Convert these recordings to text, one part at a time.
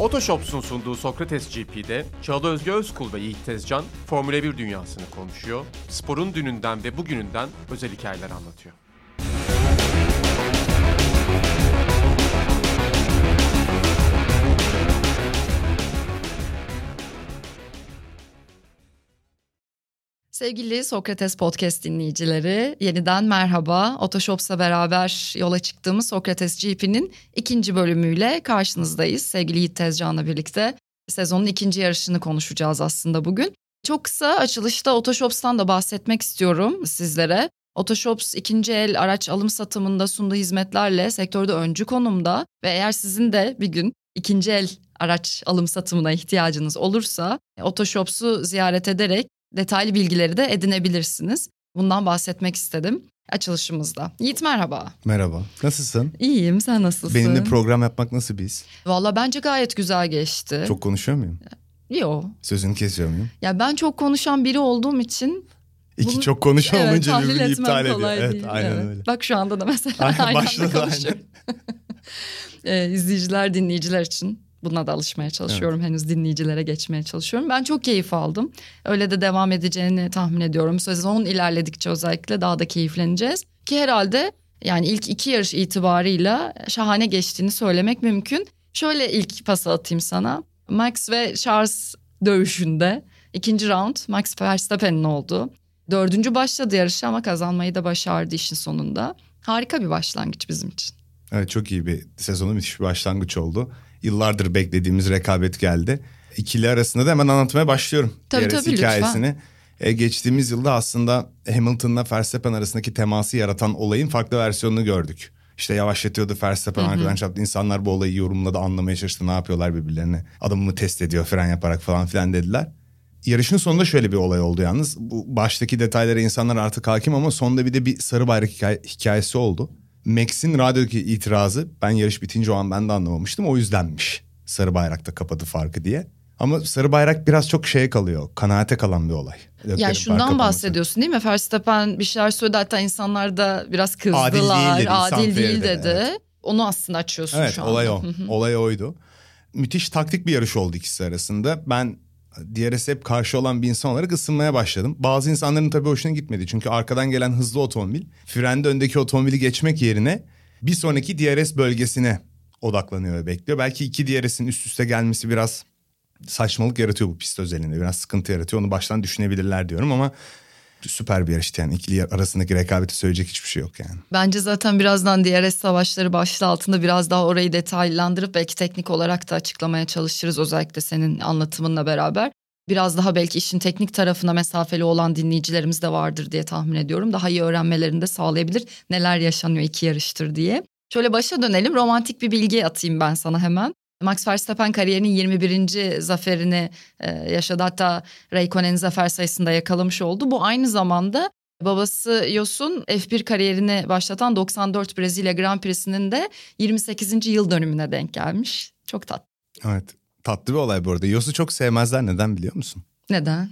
Otoshops'un sunduğu Sokrates GP'de Çağla Özge Özkul ve Yiğit Tezcan Formula 1 dünyasını konuşuyor, sporun dününden ve bugününden özel hikayeler anlatıyor. Sevgili Sokrates Podcast dinleyicileri, yeniden merhaba. Otoshops'la beraber yola çıktığımız Sokrates GP'nin ikinci bölümüyle karşınızdayız. Sevgili Yiğit Tezcan'la birlikte sezonun ikinci yarışını konuşacağız aslında bugün. Çok kısa açılışta Otoshops'tan da bahsetmek istiyorum sizlere. Otoshops ikinci el araç alım satımında sunduğu hizmetlerle sektörde öncü konumda ve eğer sizin de bir gün ikinci el araç alım satımına ihtiyacınız olursa Otoshops'u ziyaret ederek detaylı bilgileri de edinebilirsiniz. Bundan bahsetmek istedim açılışımızda. Yiğit merhaba. Merhaba. Nasılsın? İyiyim sen nasılsın? Benimle program yapmak nasıl biz? Valla bence gayet güzel geçti. Çok konuşuyor muyum? Yo. Sözünü kesiyor muyum? Ya ben çok konuşan biri olduğum için İki Bunu- çok konuşan evet, olunca birbirini iptal ediyor. Evet değil. aynen Evet. öyle. Bak şu anda da mesela Aynen, aynı anda konuşuyorum. ee, izleyiciler, dinleyiciler için buna da alışmaya çalışıyorum. Henüz dinleyicilere geçmeye çalışıyorum. Ben çok keyif aldım. Öyle de devam edeceğini tahmin ediyorum. Sezon ilerledikçe özellikle daha da keyifleneceğiz. Ki herhalde yani ilk iki yarış itibarıyla şahane geçtiğini söylemek mümkün. Şöyle ilk pası atayım sana. Max ve Charles dövüşünde ikinci round Max Verstappen'in oldu. Dördüncü başladı yarışı ama kazanmayı da başardı işin sonunda. Harika bir başlangıç bizim için. Evet çok iyi bir sezonu müthiş bir başlangıç oldu. Yıllardır beklediğimiz rekabet geldi. İkili arasında da hemen anlatmaya başlıyorum. Tabii, tabii, hikayesini. E, geçtiğimiz yılda aslında Hamilton'la Verstappen arasındaki teması yaratan olayın farklı versiyonunu gördük. İşte yavaşlatıyordu Verstappen arkadan çarptı. İnsanlar bu olayı yorumladı anlamaya çalıştı ne yapıyorlar birbirlerine. Adamımı test ediyor fren yaparak falan filan dediler. Yarışın sonunda şöyle bir olay oldu yalnız. Bu baştaki detaylara insanlar artık hakim ama sonunda bir de bir sarı bayrak hikaye- hikayesi oldu. Max'in radyodaki itirazı ben yarış bitince o an ben de anlamamıştım. O yüzdenmiş. Sarı bayrakta kapadı farkı diye. Ama sarı bayrak biraz çok şeye kalıyor. Kanaate kalan bir olay. Leclerc'in Yani şundan bahsediyorsun değil mi? Verstappen bir şeyler söyledi hatta insanlar da biraz kızdılar. Adil değil dedi, Adil değil dedi. dedi, evet. Onu aslında açıyorsun Evet şu anda. olay o. Olay oydu. Müthiş taktik bir yarış oldu ikisi arasında. Ben DRS'e hep karşı olan bir insan olarak ısınmaya başladım. Bazı insanların tabii hoşuna gitmedi. Çünkü arkadan gelen hızlı otomobil frende öndeki otomobili geçmek yerine bir sonraki DRS bölgesine odaklanıyor ve bekliyor. Belki iki DRS'in üst üste gelmesi biraz saçmalık yaratıyor bu pist özelinde. Biraz sıkıntı yaratıyor. Onu baştan düşünebilirler diyorum ama süper bir yarıştı yani. ikili arasındaki rekabeti söyleyecek hiçbir şey yok yani. Bence zaten birazdan DRS savaşları başlığı altında biraz daha orayı detaylandırıp belki teknik olarak da açıklamaya çalışırız özellikle senin anlatımınla beraber. Biraz daha belki işin teknik tarafına mesafeli olan dinleyicilerimiz de vardır diye tahmin ediyorum. Daha iyi öğrenmelerini de sağlayabilir. Neler yaşanıyor iki yarıştır diye. Şöyle başa dönelim. Romantik bir bilgi atayım ben sana hemen. Max Verstappen kariyerinin 21. zaferini e, yaşadı. Hatta Raikkonen'in zafer sayısında yakalamış oldu. Bu aynı zamanda babası Yos'un F1 kariyerini başlatan 94 Brezilya Grand Prix'sinin de 28. yıl dönümüne denk gelmiş. Çok tatlı. Evet tatlı bir olay bu arada. Yos'u çok sevmezler neden biliyor musun? Neden?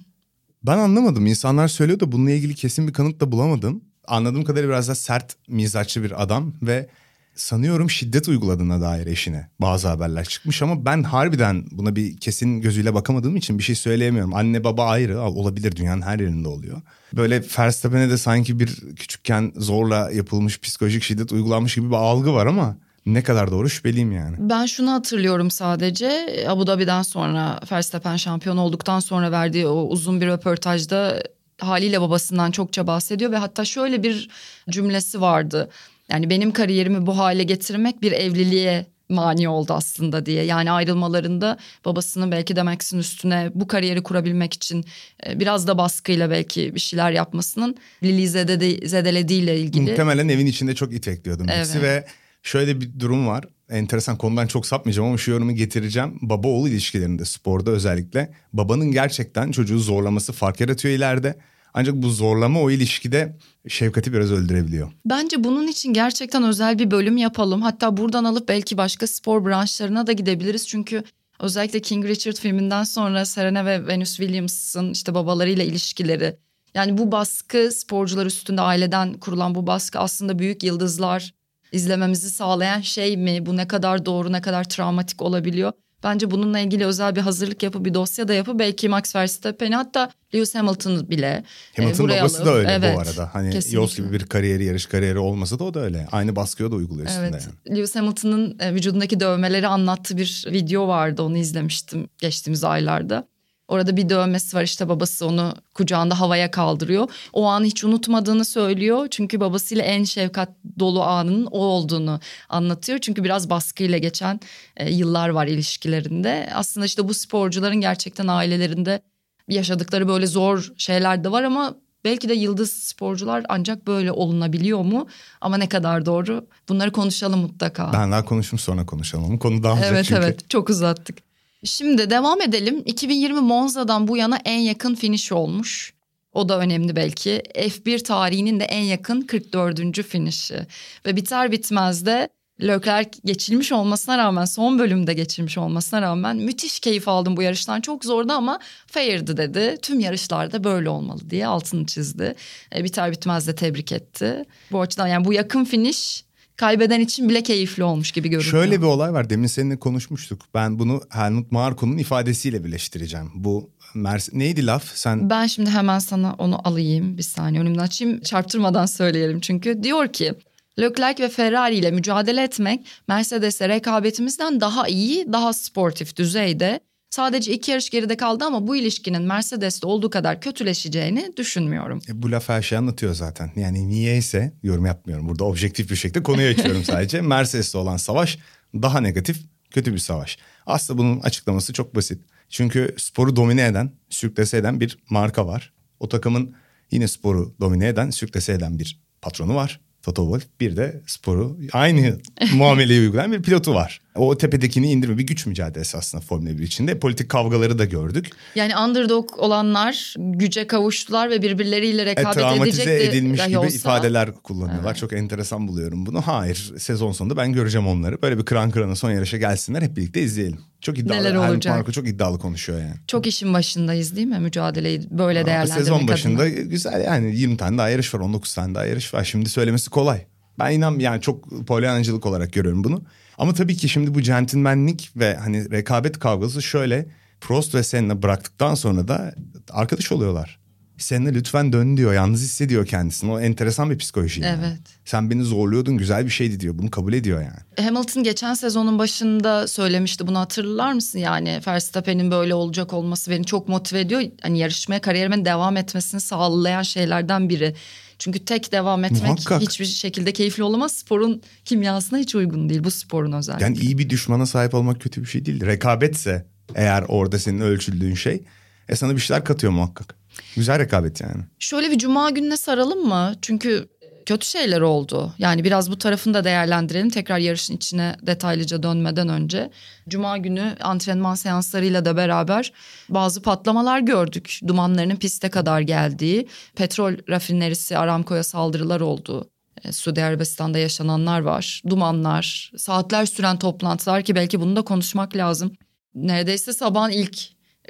Ben anlamadım. İnsanlar söylüyor da bununla ilgili kesin bir kanıt da bulamadım. Anladığım kadarıyla biraz da sert mizaçlı bir adam ve sanıyorum şiddet uyguladığına dair eşine bazı haberler çıkmış ama ben harbiden buna bir kesin gözüyle bakamadığım için bir şey söyleyemiyorum. Anne baba ayrı olabilir dünyanın her yerinde oluyor. Böyle Verstappen'e de sanki bir küçükken zorla yapılmış psikolojik şiddet uygulanmış gibi bir algı var ama ne kadar doğru şüpheliyim yani. Ben şunu hatırlıyorum sadece Abu Dhabi'den sonra Verstappen şampiyon olduktan sonra verdiği o uzun bir röportajda haliyle babasından çokça bahsediyor ve hatta şöyle bir cümlesi vardı. Yani benim kariyerimi bu hale getirmek bir evliliğe mani oldu aslında diye. Yani ayrılmalarında babasının belki de Max'in üstüne bu kariyeri kurabilmek için e, biraz da baskıyla belki bir şeyler yapmasının Lili zedede, zedelediğiyle ilgili. Muhtemelen evin içinde çok itekliyordum Evet. ve şöyle bir durum var. Enteresan konudan çok sapmayacağım ama şu yorumu getireceğim. Baba oğul ilişkilerinde sporda özellikle babanın gerçekten çocuğu zorlaması fark yaratıyor ileride. Ancak bu zorlama o ilişkide şefkati biraz öldürebiliyor. Bence bunun için gerçekten özel bir bölüm yapalım. Hatta buradan alıp belki başka spor branşlarına da gidebiliriz. Çünkü özellikle King Richard filminden sonra Serena ve Venus Williams'ın işte babalarıyla ilişkileri Yani bu baskı sporcular üstünde aileden kurulan bu baskı aslında büyük yıldızlar izlememizi sağlayan şey mi? Bu ne kadar doğru ne kadar travmatik olabiliyor? Bence bununla ilgili özel bir hazırlık yapıp bir dosya da yapıp belki Max Verstappen'i hatta Lewis Hamilton bile e, Hamilton buraya babası alıp, da öyle evet, bu arada. Hani kesinlikle. Yos gibi bir kariyeri, yarış kariyeri olmasa da o da öyle. Aynı baskıyı da uyguluyor üstünde Evet. yani. Lewis Hamilton'ın e, vücudundaki dövmeleri anlattığı bir video vardı. Onu izlemiştim geçtiğimiz aylarda. Orada bir dövmesi var işte babası onu kucağında havaya kaldırıyor. O anı hiç unutmadığını söylüyor. Çünkü babasıyla en şefkat dolu anının o olduğunu anlatıyor. Çünkü biraz baskıyla geçen e, yıllar var ilişkilerinde. Aslında işte bu sporcuların gerçekten ailelerinde yaşadıkları böyle zor şeyler de var ama belki de yıldız sporcular ancak böyle olunabiliyor mu? Ama ne kadar doğru? Bunları konuşalım mutlaka. Ben daha konuşayım sonra konuşalım. Konu daha Evet çünkü. evet çok uzattık. Şimdi devam edelim. 2020 Monza'dan bu yana en yakın finish olmuş. O da önemli belki. F1 tarihinin de en yakın 44. finişi. Ve biter bitmez de Leclerc geçilmiş olmasına rağmen son bölümde geçilmiş olmasına rağmen müthiş keyif aldım bu yarıştan. Çok zordu ama fairdi dedi. Tüm yarışlarda böyle olmalı diye altını çizdi. E, biter bitmez de tebrik etti. Bu açıdan yani bu yakın finish kaybeden için bile keyifli olmuş gibi görünüyor. Şöyle bir olay var. Demin seninle konuşmuştuk. Ben bunu Helmut Marko'nun ifadesiyle birleştireceğim. Bu Mercedes neydi laf? Sen Ben şimdi hemen sana onu alayım bir saniye önümden açayım çarptırmadan söyleyelim çünkü diyor ki Leclerc ve Ferrari ile mücadele etmek Mercedes'e rekabetimizden daha iyi, daha sportif düzeyde. Sadece iki yarış geride kaldı ama bu ilişkinin Mercedes'te olduğu kadar kötüleşeceğini düşünmüyorum. E, bu laf her şeyi anlatıyor zaten. Yani niyeyse yorum yapmıyorum. Burada objektif bir şekilde konuyu açıyorum sadece. Mercedes'le olan savaş daha negatif, kötü bir savaş. Aslında bunun açıklaması çok basit. Çünkü sporu domine eden, sürklese eden bir marka var. O takımın yine sporu domine eden, sürklese eden bir patronu var. Toto Wolff. Bir de sporu aynı muameleyi uygulayan bir pilotu var. O tepedekini indirme bir güç mücadelesi aslında Formula 1 içinde. Politik kavgaları da gördük. Yani underdog olanlar güce kavuştular ve birbirleriyle E, rekabet travmatize edecekti edilmiş gibi olsa. ifadeler kullanıyorlar. Çok enteresan buluyorum bunu. Hayır sezon sonunda ben göreceğim onları. Böyle bir kıran kırana son yarışa gelsinler hep birlikte izleyelim. Çok iddialı. Neler Helmut olacak? Marko çok iddialı konuşuyor yani. Çok işin başındayız değil mi mücadeleyi böyle değerlendirmek Sezon başında adına. güzel yani 20 tane daha yarış var 19 tane daha yarış var. Şimdi söylemesi kolay. Ben inan yani çok polyanacılık olarak görüyorum bunu. Ama tabii ki şimdi bu centilmenlik ve hani rekabet kavgası şöyle Prost ve Senna bıraktıktan sonra da arkadaş oluyorlar. Senna lütfen dön diyor. Yalnız hissediyor kendisini. O enteresan bir psikoloji. yani. Evet. Sen beni zorluyordun güzel bir şeydi diyor. Bunu kabul ediyor yani. Hamilton geçen sezonun başında söylemişti bunu hatırlar mısın? Yani Verstappen'in böyle olacak olması beni çok motive ediyor. Hani yarışmaya kariyerimin devam etmesini sağlayan şeylerden biri. Çünkü tek devam etmek Muhakkak. hiçbir şekilde keyifli olamaz. Sporun kimyasına hiç uygun değil bu sporun özellikle. Yani iyi bir düşmana sahip olmak kötü bir şey değil. Rekabetse eğer orada senin ölçüldüğün şey e sana bir şeyler katıyor muhakkak. Güzel rekabet yani. Şöyle bir cuma gününe saralım mı? Çünkü kötü şeyler oldu. Yani biraz bu tarafını da değerlendirelim. Tekrar yarışın içine detaylıca dönmeden önce. Cuma günü antrenman seanslarıyla da beraber bazı patlamalar gördük. Dumanlarının piste kadar geldiği, petrol rafinerisi Aramco'ya saldırılar oldu. E, Suudi Arabistan'da yaşananlar var. Dumanlar, saatler süren toplantılar ki belki bunu da konuşmak lazım. Neredeyse sabahın ilk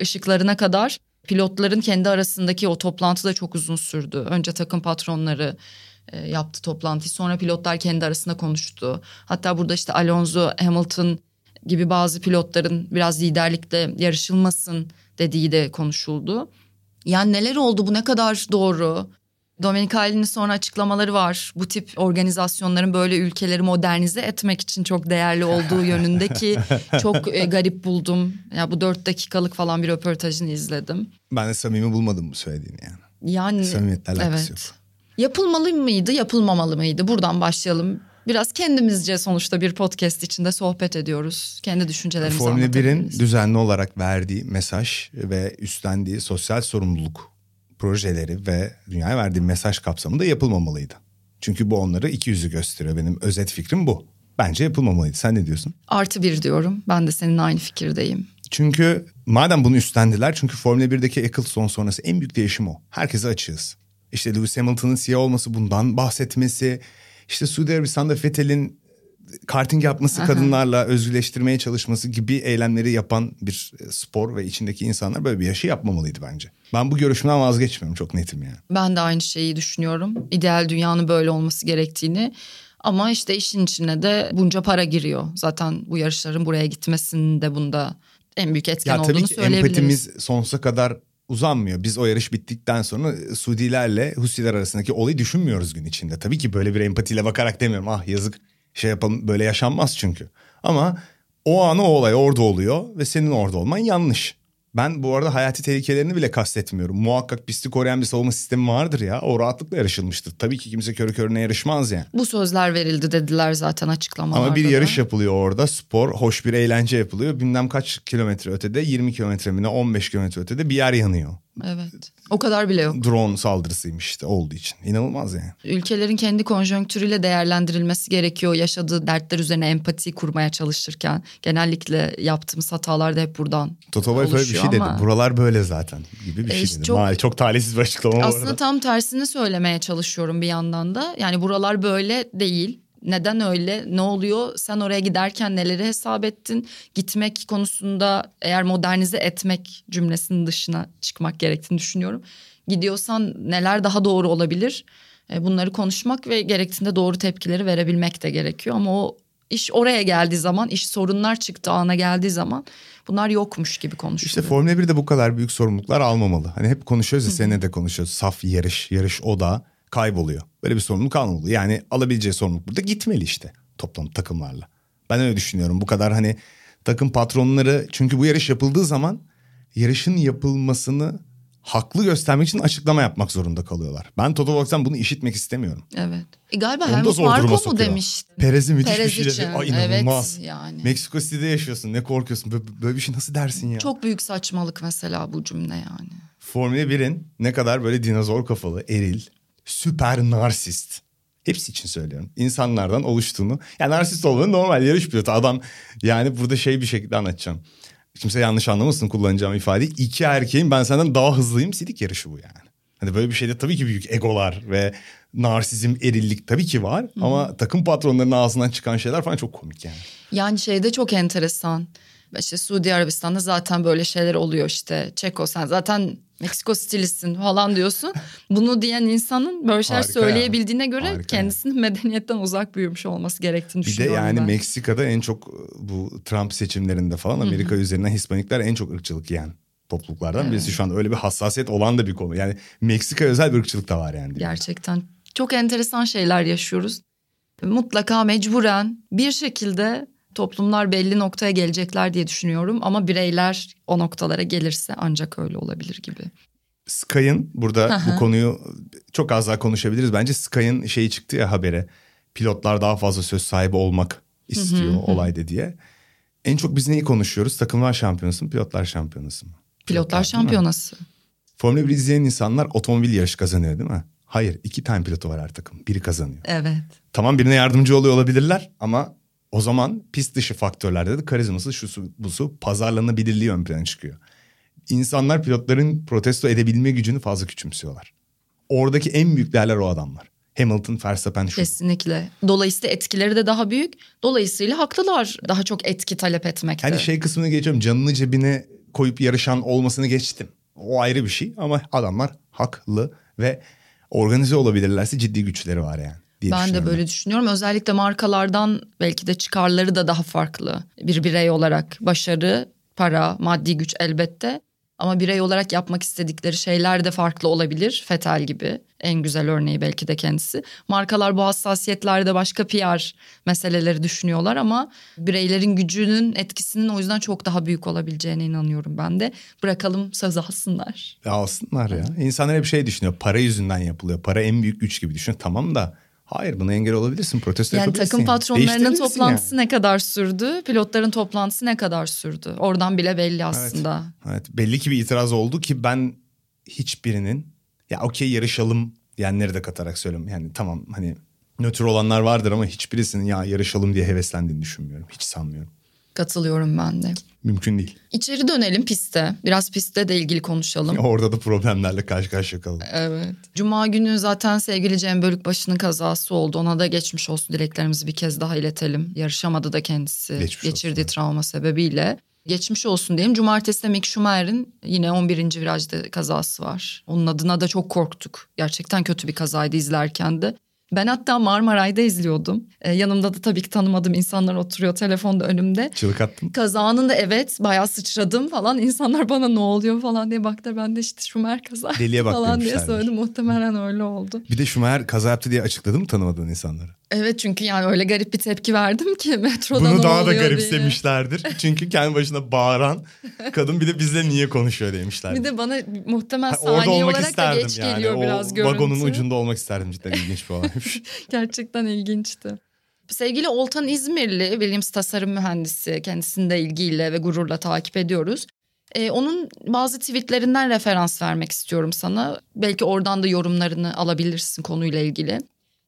ışıklarına kadar pilotların kendi arasındaki o toplantı da çok uzun sürdü. Önce takım patronları e, yaptı toplantıyı sonra pilotlar kendi arasında konuştu. Hatta burada işte Alonso, Hamilton gibi bazı pilotların biraz liderlikte yarışılmasın dediği de konuşuldu. Yani neler oldu bu ne kadar doğru? Domenicali'nin sonra açıklamaları var. Bu tip organizasyonların böyle ülkeleri modernize etmek için çok değerli olduğu yönündeki çok e, garip buldum. Ya bu dört dakikalık falan bir röportajını izledim. Ben de samimi bulmadım bu söylediğini yani. Yani Samimiyetle alakası evet. yok. Yapılmalı mıydı, yapılmamalı mıydı? Buradan başlayalım. Biraz kendimizce sonuçta bir podcast içinde sohbet ediyoruz. Kendi düşüncelerimizi Formula 1'in anlatabiliriz. düzenli olarak verdiği mesaj ve üstlendiği sosyal sorumluluk projeleri ve dünyaya verdiği mesaj kapsamında yapılmamalıydı. Çünkü bu onları iki yüzü gösteriyor. Benim özet fikrim bu. Bence yapılmamalıydı. Sen ne diyorsun? Artı bir diyorum. Ben de seninle aynı fikirdeyim. Çünkü madem bunu üstlendiler çünkü Formula 1'deki Eccleston sonrası en büyük değişim o. Herkese açığız. İşte Lewis Hamilton'ın siyah olması bundan bahsetmesi. işte Suudi Arabistan'da Vettel'in karting yapması, Aha. kadınlarla özgürleştirmeye çalışması gibi eylemleri yapan bir e, spor ve içindeki insanlar böyle bir yaşı yapmamalıydı bence. Ben bu görüşümden vazgeçmiyorum çok netim yani. Ben de aynı şeyi düşünüyorum. İdeal dünyanın böyle olması gerektiğini. Ama işte işin içine de bunca para giriyor. Zaten bu yarışların buraya gitmesinin de bunda en büyük etken Ya tabii olduğunu ki söyleyebiliriz. empatimiz sonsuza kadar uzanmıyor. Biz o yarış bittikten sonra Suudilerle Husiler arasındaki olayı düşünmüyoruz gün içinde. Tabii ki böyle bir empatiyle bakarak demiyorum. Ah yazık şey yapalım böyle yaşanmaz çünkü. Ama o an o olay orada oluyor ve senin orada olman yanlış. Ben bu arada hayati tehlikelerini bile kastetmiyorum. Muhakkak pisti koruyan bir savunma sistemi vardır ya. O rahatlıkla yarışılmıştır. Tabii ki kimse körü körüne yarışmaz yani. Bu sözler verildi dediler zaten açıklamalarda. Ama bir da. yarış yapılıyor orada. Spor, hoş bir eğlence yapılıyor. Bilmem kaç kilometre ötede, 20 kilometre mi ne 15 kilometre ötede bir yer yanıyor. Evet. O kadar bile yok. Drone saldırısıymış işte olduğu için. İnanılmaz yani. Ülkelerin kendi konjonktürüyle değerlendirilmesi gerekiyor. Yaşadığı dertler üzerine empati kurmaya çalışırken. Genellikle yaptığımız hatalar da hep buradan Toto Wolff öyle bir şey oluşuyor dedi. ama- Buralar böyle zaten gibi bir E şey işte dedi. çok- Çok, çok talihsiz bir açıklama Aslında tam tersini söylemeye çalışıyorum bir yandan da. Yani buralar böyle değil. Neden öyle? Ne oluyor? Sen oraya giderken neleri hesap ettin? Gitmek konusunda eğer modernize etmek cümlesinin dışına çıkmak gerektiğini düşünüyorum. Gidiyorsan neler daha doğru olabilir? E, Bunları konuşmak ve gerektiğinde doğru tepkileri verebilmek de gerekiyor. Ama o iş oraya geldiği zaman, iş sorunlar çıktı ana geldiği zaman bunlar yokmuş gibi İşte konuşuluyor. Formula 1'de bu kadar büyük sorumluluklar almamalı. Hani hep konuşuyoruz ya seninle de konuşuyoruz. Saf yarış, yarış o da kayboluyor. Böyle bir sorumluluk almamalı. Yani alabileceği sorumluluk burada gitmeli işte toplam takımlarla. Ben öyle düşünüyorum. Bu kadar hani takım patronları çünkü bu yarış yapıldığı zaman yarışın yapılmasını haklı göstermek için açıklama yapmak zorunda kalıyorlar. Ben Toto Wolff'tan bunu işitmek istemiyorum. Evet. E galiba da Helmut Marko mu demişti? Perez'i müthiş Perez bir şey Ay inanılmaz. Evet yani. Meksiko City'de yaşıyorsun ne korkuyorsun böyle, böyle bir şey nasıl dersin ya? Çok büyük saçmalık mesela bu cümle yani. Formula 1'in ne kadar böyle dinozor kafalı, eril, süper narsist. Hepsi için söylüyorum. İnsanlardan oluştuğunu. Yani narsist olmanın normal yarış pilotu. Adam yani burada şey bir şekilde anlatacağım. Kimse yanlış anlamasın kullanacağım ifadeyi. İki erkeğin ben senden daha hızlıyım sidik yarışı bu yani. Hani böyle bir şeyde tabii ki büyük egolar ve narsizm, erillik tabii ki var. Ama takım patronlarının ağzından çıkan şeyler falan çok komik yani. Yani şeyde çok enteresan. İşte Suudi Arabistan'da zaten böyle şeyler oluyor işte. Çeko sen zaten Meksiko stilisin falan diyorsun. Bunu diyen insanın böyle şeyler Harika söyleyebildiğine göre Harika kendisinin medeniyetten uzak büyümüş olması gerektiğini Bir de düşünüyorum yani ben. Meksika'da en çok bu Trump seçimlerinde falan Amerika üzerinden Hispanikler en çok ırkçılık yiyen topluluklardan birisi. Şu an öyle bir hassasiyet olan da bir konu. Yani Meksika özel bir ırkçılık da var yani. Gerçekten çok enteresan şeyler yaşıyoruz. Mutlaka mecburen bir şekilde toplumlar belli noktaya gelecekler diye düşünüyorum. Ama bireyler o noktalara gelirse ancak öyle olabilir gibi. Sky'ın burada bu konuyu çok az daha konuşabiliriz. Bence Sky'ın şeyi çıktı ya habere. Pilotlar daha fazla söz sahibi olmak istiyor olayda diye. En çok biz neyi konuşuyoruz? Takımlar şampiyonası mı, pilotlar şampiyonası mı? Pilotlar mi? şampiyonası. Formula 1 izleyen insanlar otomobil yarışı kazanıyor değil mi? Hayır, iki tane pilotu var her takım. Biri kazanıyor. Evet. Tamam birine yardımcı oluyor olabilirler ama o zaman pist dışı faktörlerde de karizması, şusu, busu, pazarlanabilirliği ön plana çıkıyor. İnsanlar pilotların protesto edebilme gücünü fazla küçümsüyorlar. Oradaki en büyük değerler o adamlar. Hamilton, Verstappen şu. Kesinlikle. Dolayısıyla etkileri de daha büyük. Dolayısıyla haklılar daha çok etki talep etmekte. Hani şey kısmını geçiyorum. Canını cebine koyup yarışan olmasını geçtim. O ayrı bir şey ama adamlar haklı ve organize olabilirlerse ciddi güçleri var yani. Diye ben de böyle düşünüyorum. Özellikle markalardan belki de çıkarları da daha farklı. Bir birey olarak başarı, para, maddi güç elbette. Ama birey olarak yapmak istedikleri şeyler de farklı olabilir. Fetel gibi en güzel örneği belki de kendisi. Markalar bu hassasiyetlerde başka PR meseleleri düşünüyorlar ama bireylerin gücünün etkisinin o yüzden çok daha büyük olabileceğine inanıyorum ben de. Bırakalım söz alsınlar. Ya alsınlar ya. İnsanlar hep şey düşünüyor. Para yüzünden yapılıyor. Para en büyük güç gibi düşünüyor. Tamam da hayır buna engel olabilirsin. Protesto Yani yapabilirsin. takım patronlarının Değiştirebilirsin toplantısı yani. ne kadar sürdü? Pilotların toplantısı ne kadar sürdü? Oradan bile belli aslında. Evet belli ki bir itiraz oldu ki ben hiçbirinin ya okey yarışalım diyenleri de katarak söylüyorum. Yani tamam hani nötr olanlar vardır ama hiçbirisinin ya yarışalım diye heveslendiğini düşünmüyorum. Hiç sanmıyorum. Katılıyorum ben de. Mümkün değil. İçeri dönelim piste. Biraz pistte de ilgili konuşalım. Orada da problemlerle karşı karşıya kaldık. Evet. Cuma günü zaten sevgili Cem Bölükbaşı'nın kazası oldu. Ona da geçmiş olsun dileklerimizi bir kez daha iletelim. Yarışamadı da kendisi Geçmiş geçirdiği olsun. travma sebebiyle. Geçmiş olsun diyelim. Cumartesi de Mick Schumacher'in yine 11. virajda kazası var. Onun adına da çok korktuk. Gerçekten kötü bir kazaydı izlerken de. Ben hatta Marmaray'da izliyordum. Ee, yanımda da tabii ki tanımadığım insanlar oturuyor telefonda önümde. Çığlık attın. Kazanın da evet bayağı sıçradım falan. İnsanlar bana ne oluyor falan diye baktılar. Ben de işte Schumacher kaza Deliye bak falan diye söyledim. Muhtemelen öyle oldu. Bir de Schumacher kaza yaptı diye açıkladı mı tanımadığın insanları? Evet çünkü yani öyle garip bir tepki verdim ki metroda Bunu daha da oluyor diye. garipsemişlerdir. Çünkü kendi başına bağıran kadın bir de bizle niye konuşuyor demişler. Bir de bana muhtemel Ha, saniye olarak da geç yani. geliyor o biraz görüntü. vagonun ucunda olmak isterdim cidden ilginç bir olaymış. Gerçekten ilginçti. Sevgili Oltan İzmirli, Williams tasarım mühendisi kendisini de ilgiyle ve gururla takip ediyoruz. Ee, onun bazı tweetlerinden referans vermek istiyorum sana. Belki oradan da yorumlarını alabilirsin konuyla ilgili.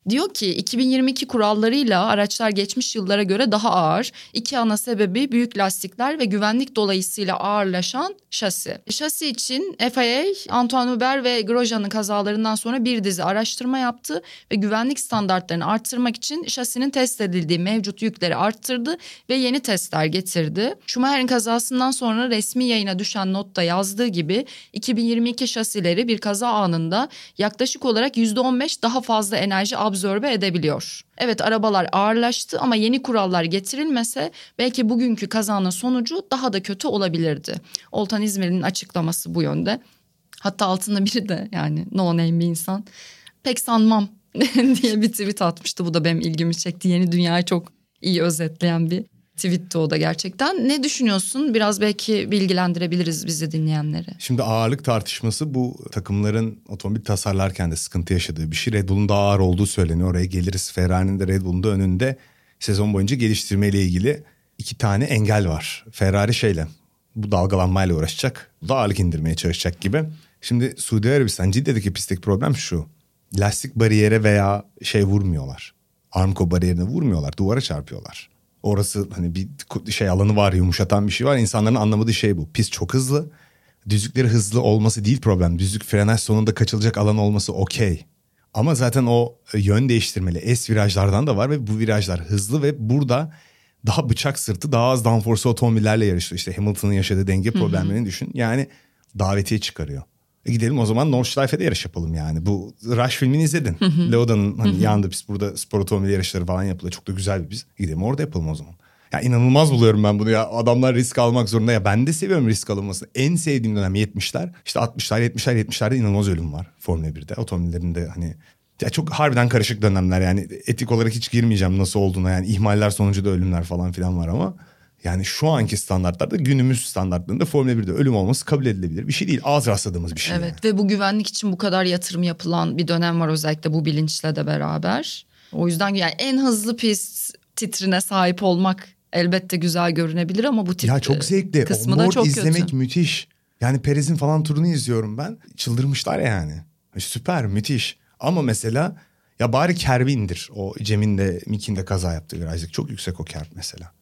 Diyor ki 2022 kurallarıyla araçlar geçmiş yıllara göre daha ağır. İki ana sebebi büyük lastikler ve güvenlik dolayısıyla ağırlaşan şasi. Şasi için FIA, Antoine Hubert ve Grosjean'ın kazalarından sonra bir dizi araştırma yaptı ve güvenlik standartlarını arttırmak için şasinin test edildiği mevcut yükleri arttırdı ve yeni testler getirdi. Schumacher'in kazasından sonra resmi yayına düşen notta yazdığı gibi 2022 şasileri bir kaza anında yaklaşık olarak %15 daha fazla enerji absorbe edebiliyor. Evet arabalar ağırlaştı ama yeni kurallar getirilmese belki bugünkü kazanın sonucu daha da kötü olabilirdi. Oltan İzmir'in açıklaması bu yönde. Hatta altında biri de yani no name bir insan pek sanmam diye bir tweet atmıştı. Bu da benim ilgimi çekti. Yeni dünyayı çok iyi özetleyen bir tweetti o da gerçekten. Ne düşünüyorsun? Biraz belki bilgilendirebiliriz bizi dinleyenleri. Şimdi ağırlık tartışması bu takımların otomobil tasarlarken de sıkıntı yaşadığı bir şey. Red Bull'un daha ağır olduğu söyleniyor. Oraya geliriz. Ferrari'nin de Red Bull'un da önünde sezon boyunca geliştirmeyle ilgili iki tane engel var. Ferrari şeyle bu dalgalanmayla uğraşacak. Bu da ağırlık indirmeye çalışacak gibi. Şimdi Suudi Arabistan Cidde'deki pistteki problem şu. Lastik bariyere veya şey vurmuyorlar. Armco bariyerine vurmuyorlar. Duvara çarpıyorlar. Orası hani bir şey alanı var yumuşatan bir şey var. İnsanların anlamadığı şey bu. Pist çok hızlı. Düzlükleri hızlı olması değil problem. Düzlük frenaj sonunda kaçılacak alan olması okey. Ama zaten o yön değiştirmeli S virajlardan da var ve bu virajlar hızlı ve burada daha bıçak sırtı daha az downforce otomobillerle yarışıyor. İşte Hamilton'ın yaşadığı denge problemlerini düşün. Yani davetiye çıkarıyor. E gidelim o zaman Nordschleife'de yarış yapalım yani. Bu Rush filmini izledin. Leoda'nın hani yanında pist burada spor otomobil yarışları falan yapılıyor. Çok da güzel bir pist. Gidelim orada yapalım o zaman. Ya inanılmaz buluyorum ben bunu ya. Adamlar risk almak zorunda ya. Ben de seviyorum risk alınmasını. En sevdiğim dönem 70'ler. İşte 60'lar 70'ler 70'lerde inanılmaz ölüm var Formula 1'de. Otomobillerin de hani ya çok harbiden karışık dönemler yani etik olarak hiç girmeyeceğim nasıl olduğuna yani ihmaller sonucu da ölümler falan filan var ama yani şu anki standartlarda günümüz standartlarında Formula 1'de ölüm olması kabul edilebilir bir şey değil. Az rastladığımız bir şey. Evet yani. ve bu güvenlik için bu kadar yatırım yapılan bir dönem var özellikle bu bilinçle de beraber. O yüzden yani en hızlı pist titrine sahip olmak elbette güzel görünebilir ama bu tip Ya çok zevkli. kısmı O da çok izlemek kötü. müthiş. Yani Perez'in falan turunu izliyorum ben. Çıldırmışlar yani. Süper müthiş. Ama mesela ya bari kerbi indir. O Cem'in de Mick'in de kaza yaptığı virajdaki çok yüksek o kerb mesela.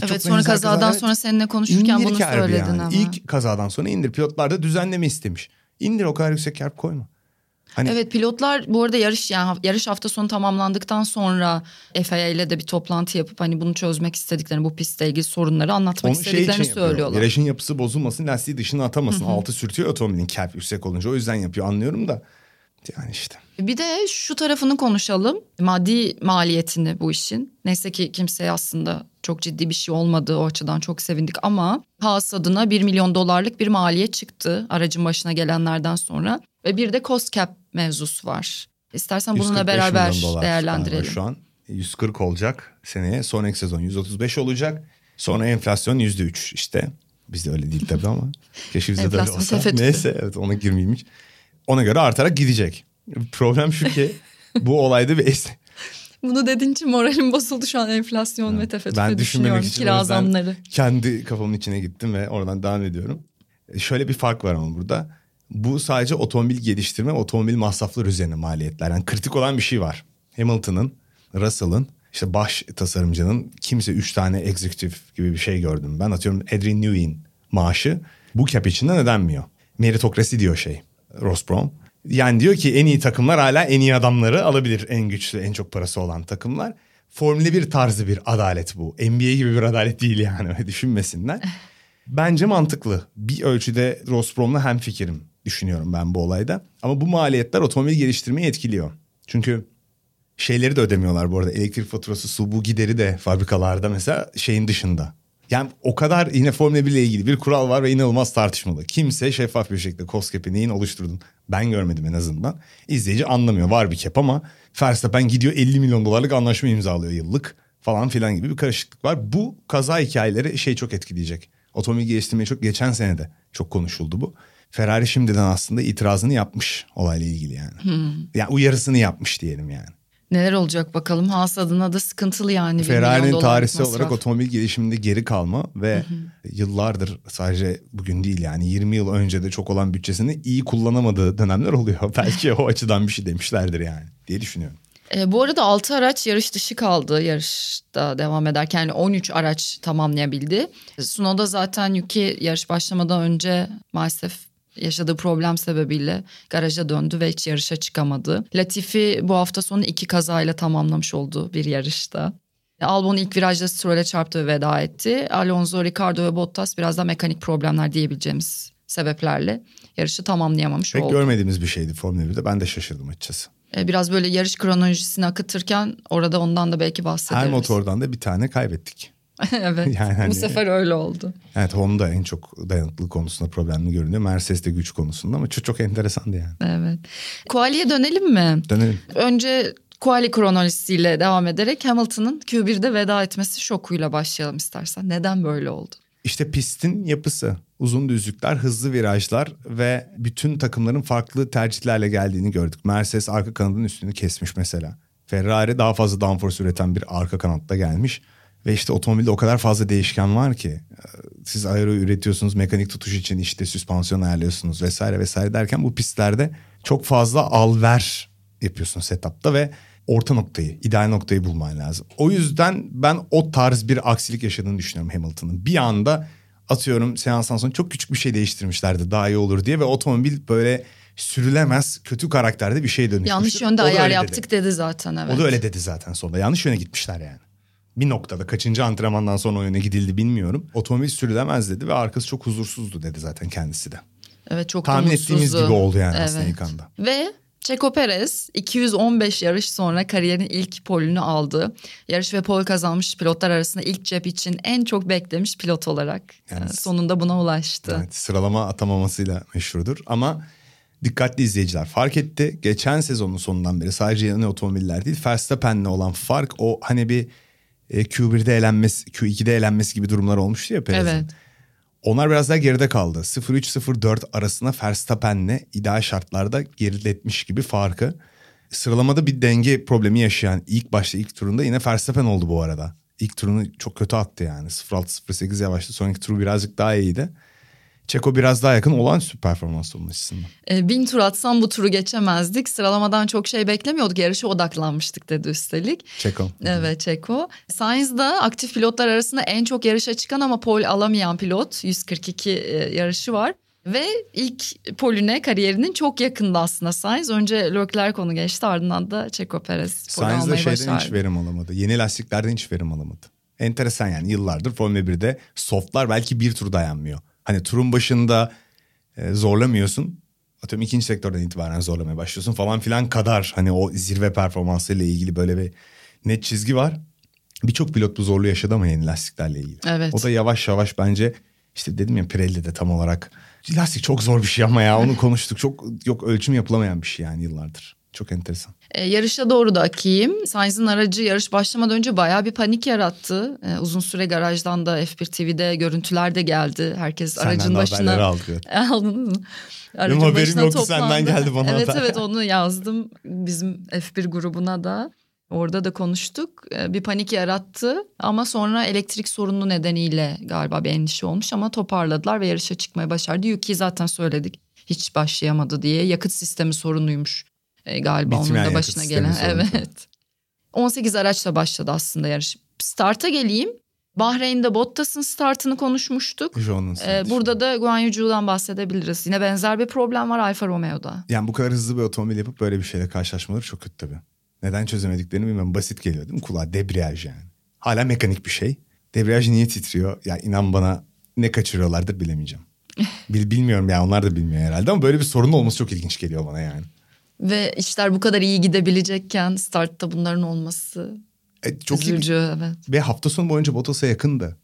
Çok Evet sonra kazadan kazalar- sonra seninle konuşurken İndir bunu söyledin yani. ama. İlk kazadan sonra indir. Pilotlar da düzenleme istemiş. İndir o kadar yüksek kerb koyma. Hani Evet pilotlar bu arada yarış yani yarış hafta sonu tamamlandıktan sonra FIA ile de bir toplantı yapıp hani bunu çözmek istediklerini bu pistle ilgili sorunları anlatmak onu şey istediklerini yapıyor. söylüyorlar. Virajın yapısı bozulmasın, lastiği dışına atamasın. Altı sürtüyor otomobilin kerb yüksek olunca. O yüzden yapıyor anlıyorum da. Yani işte. Bir de şu tarafını konuşalım. Maddi maliyetini bu işin. Neyse ki kimseye aslında çok ciddi bir şey olmadı. O açıdan çok sevindik ama Haas adına 1 milyon dolarlık bir maliyet çıktı aracın başına gelenlerden sonra. Ve bir de cost cap mevzusu var. İstersen bununla 145 beraber değerlendirelim. Şu an 140 olacak seneye. Sonraki sezon 135 olacak. Sonra enflasyon %3 işte. Bizde öyle değil tabii ama. Keşke bizde de öyle olsa. tefe tüfe. Neyse evet ona girmeyeyim hiç. Ona göre artarak gidecek. Problem şu ki bu olayda bir es Bunu dediğin için moralim bozuldu şu an enflasyon ve tefe Ben düşünmemek için Kira zamları. kendi kafamın içine gittim ve oradan devam ediyorum. E, Şöyle bir fark var ama burada. Bu sadece otomobil geliştirme, otomobil masrafları üzerine maliyetler. Yani kritik olan bir şey var. Hamilton'ın, Russell'ın, işte baş tasarımcının kimse üç tane executive gibi bir şey gördüm. Ben atıyorum Adrian Newey'in maaşı bu cap içinde ödenmiyor. Meritokrasi diyor şey Ross Brown. Yani diyor ki en iyi takımlar hala en iyi adamları alabilir. En güçlü, en çok parası olan takımlar. Formüle bir tarzı bir adalet bu. NBA gibi bir adalet değil yani öyle düşünmesinler. Bence mantıklı. Bir ölçüde Ross Brown'la hem fikrim düşünüyorum ben bu olayda. Ama bu maliyetler otomobil geliştirmeyi etkiliyor. Çünkü şeyleri de ödemiyorlar bu arada. Elektrik faturası, su bu gideri de fabrikalarda mesela şeyin dışında. Yani o kadar yine Formula 1 ile ilgili bir kural var ve inanılmaz tartışmalı. Kimse şeffaf bir şekilde COSGAP'i neyin oluşturdun ben görmedim en azından. İzleyici anlamıyor var bir cap ama Verstappen gidiyor 50 milyon dolarlık anlaşma imzalıyor yıllık falan filan gibi bir karışıklık var. Bu kaza hikayeleri şey çok etkileyecek. Otomobil geliştirmeye çok geçen sene de çok konuşuldu bu. Ferrari şimdiden aslında itirazını yapmış olayla ilgili yani. Hmm. Yani uyarısını yapmış diyelim yani. Neler olacak bakalım. Haas adına da sıkıntılı yani. Ferrari'nin tarihsel olarak otomobil gelişiminde geri kalma ve hı hı. yıllardır sadece bugün değil yani 20 yıl önce de çok olan bütçesini iyi kullanamadığı dönemler oluyor. Belki o açıdan bir şey demişlerdir yani diye düşünüyorum. E, bu arada 6 araç yarış dışı kaldı yarışta devam ederken. Yani 13 araç tamamlayabildi. Sunoda zaten Yuki yarış başlamadan önce maalesef yaşadığı problem sebebiyle garaja döndü ve hiç yarışa çıkamadı. Latifi bu hafta sonu iki kazayla tamamlamış oldu bir yarışta. Albon ilk virajda Stroll'e çarptı ve veda etti. Alonso, Ricardo ve Bottas biraz da mekanik problemler diyebileceğimiz sebeplerle yarışı tamamlayamamış Pek oldu. Pek görmediğimiz bir şeydi Formula 1'de. Ben de şaşırdım açıkçası. E, biraz böyle yarış kronolojisini akıtırken orada ondan da belki bahsederiz. Her motordan da bir tane kaybettik. evet. Yani hani, bu sefer öyle oldu. Evet Honda en çok dayanıklılık konusunda problemli görünüyor. Mercedes de güç konusunda ama çok çok enteresandı yani. Evet. Quali'ye dönelim mi? Dönelim. Önce Quali kronolojisiyle devam ederek Hamilton'ın Q1'de veda etmesi şokuyla başlayalım istersen. Neden böyle oldu? İşte pistin yapısı. Uzun düzlükler, hızlı virajlar ve bütün takımların farklı tercihlerle geldiğini gördük. Mercedes arka kanadın üstünü kesmiş mesela. Ferrari daha fazla downforce üreten bir arka kanatta gelmiş. Ve işte otomobilde o kadar fazla değişken var ki. Siz aero üretiyorsunuz, mekanik tutuş için işte süspansiyon ayarlıyorsunuz vesaire vesaire derken bu pistlerde çok fazla al ver yapıyorsun setupta ve orta noktayı, ideal noktayı bulman lazım. O yüzden ben o tarz bir aksilik yaşadığını düşünüyorum Hamilton'ın. Bir anda atıyorum seanstan sonra çok küçük bir şey değiştirmişlerdi daha iyi olur diye ve otomobil böyle sürülemez kötü karakterde bir şey dönüşmüş. Yanlış yönde ayar yaptık dedi. dedi zaten evet. O da öyle dedi zaten sonunda. Yanlış yöne gitmişler yani bir noktada kaçıncı antrenmandan sonra o yöne gidildi bilmiyorum. Otomobil sürülemez dedi ve arkası çok huzursuzdu dedi zaten kendisi de. Evet çok Tahmin ettiğimiz gibi oldu yani evet. aslında ilk anda. Ve Checo Perez 215 yarış sonra kariyerin ilk polünü aldı. Yarış ve pol kazanmış pilotlar arasında ilk cep için en çok beklemiş pilot olarak yani, e, sonunda buna ulaştı. Evet, sıralama atamamasıyla meşhurdur ama dikkatli izleyiciler fark etti. Geçen sezonun sonundan beri sadece yeni otomobiller değil Verstappen'le olan fark o hani bir e, Q1'de elenmesi, Q2'de elenmesi gibi durumlar olmuştu ya Perez'in. Evet. Onlar biraz daha geride kaldı. 0-3-0-4 arasına Verstappen'le ideal şartlarda geriletmiş gibi farkı. Sıralamada bir denge problemi yaşayan ilk başta ilk turunda yine Verstappen oldu bu arada. İlk turunu çok kötü attı yani. 0-6-0-8 yavaştı. Sonraki turu birazcık daha iyiydi. Çeko biraz daha yakın olağanüstü performans onun açısından. E, bin tur atsam bu turu geçemezdik. Sıralamadan çok şey beklemiyorduk. Yarışa odaklanmıştık dedi üstelik. Çeko. Evet Çeko. Sainz da aktif pilotlar arasında en çok yarışa çıkan ama pol alamayan pilot. 142 e, yarışı var. Ve ilk polüne kariyerinin çok yakında aslında Sainz. Önce Leclerc konu geçti ardından da Checo Perez Sainz de şeyden hiç verim alamadı. Yeni lastiklerden hiç verim alamadı. Enteresan yani yıllardır Formula 1'de softlar belki bir tur dayanmıyor. Hani turun başında e, zorlamıyorsun. Atıyorum ikinci sektörden itibaren zorlamaya başlıyorsun falan filan kadar. Hani o zirve performansıyla ilgili böyle bir net çizgi var. Birçok pilot bu zorluğu yaşadı ama yeni lastiklerle ilgili. Evet. O da yavaş yavaş bence işte dedim ya Pirelli de tam olarak lastik çok zor bir şey ama ya onu konuştuk. Çok yok ölçüm yapılamayan bir şey yani yıllardır. Çok enteresan. E, yarışa doğru da akayım. Sainz'ın aracı yarış başlamadan önce bayağı bir panik yarattı. E, uzun süre garajdan da F1 TV'de görüntüler de geldi. Herkes Senden aracın başına... aldık. Aldınız mı? Aracın Benim haberim yoktu toplandı. senden geldi bana Evet da. evet onu yazdım bizim F1 grubuna da. Orada da konuştuk. E, bir panik yarattı ama sonra elektrik sorunu nedeniyle galiba bir endişe olmuş ama toparladılar ve yarışa çıkmaya başardı. Yuki zaten söyledik hiç başlayamadı diye yakıt sistemi sorunuymuş e, galiba Bitmeyen onun da başına gelen. Evet. 18 araçla başladı aslında yarış. Start'a geleyim. Bahreyn'de Bottas'ın startını konuşmuştuk. Ee, burada da Guan Yu Zhu'dan bahsedebiliriz. Yine benzer bir problem var Alfa Romeo'da. Yani bu kadar hızlı bir otomobil yapıp böyle bir şeyle karşılaşmaları çok kötü tabii. Neden çözemediklerini bilmiyorum. Basit geliyor değil mi kulağa? Debriyaj yani. Hala mekanik bir şey. Debriyaj niye titriyor? Ya inan bana ne kaçırıyorlardır bilemeyeceğim. Bil, bilmiyorum ya onlar da bilmiyor herhalde ama böyle bir sorun olması çok ilginç geliyor bana yani. Ve işler bu kadar iyi gidebilecekken startta bunların olması E, çok iyi üzücü bir- evet. ve hafta sonu boyunca Bottas'a yakındı.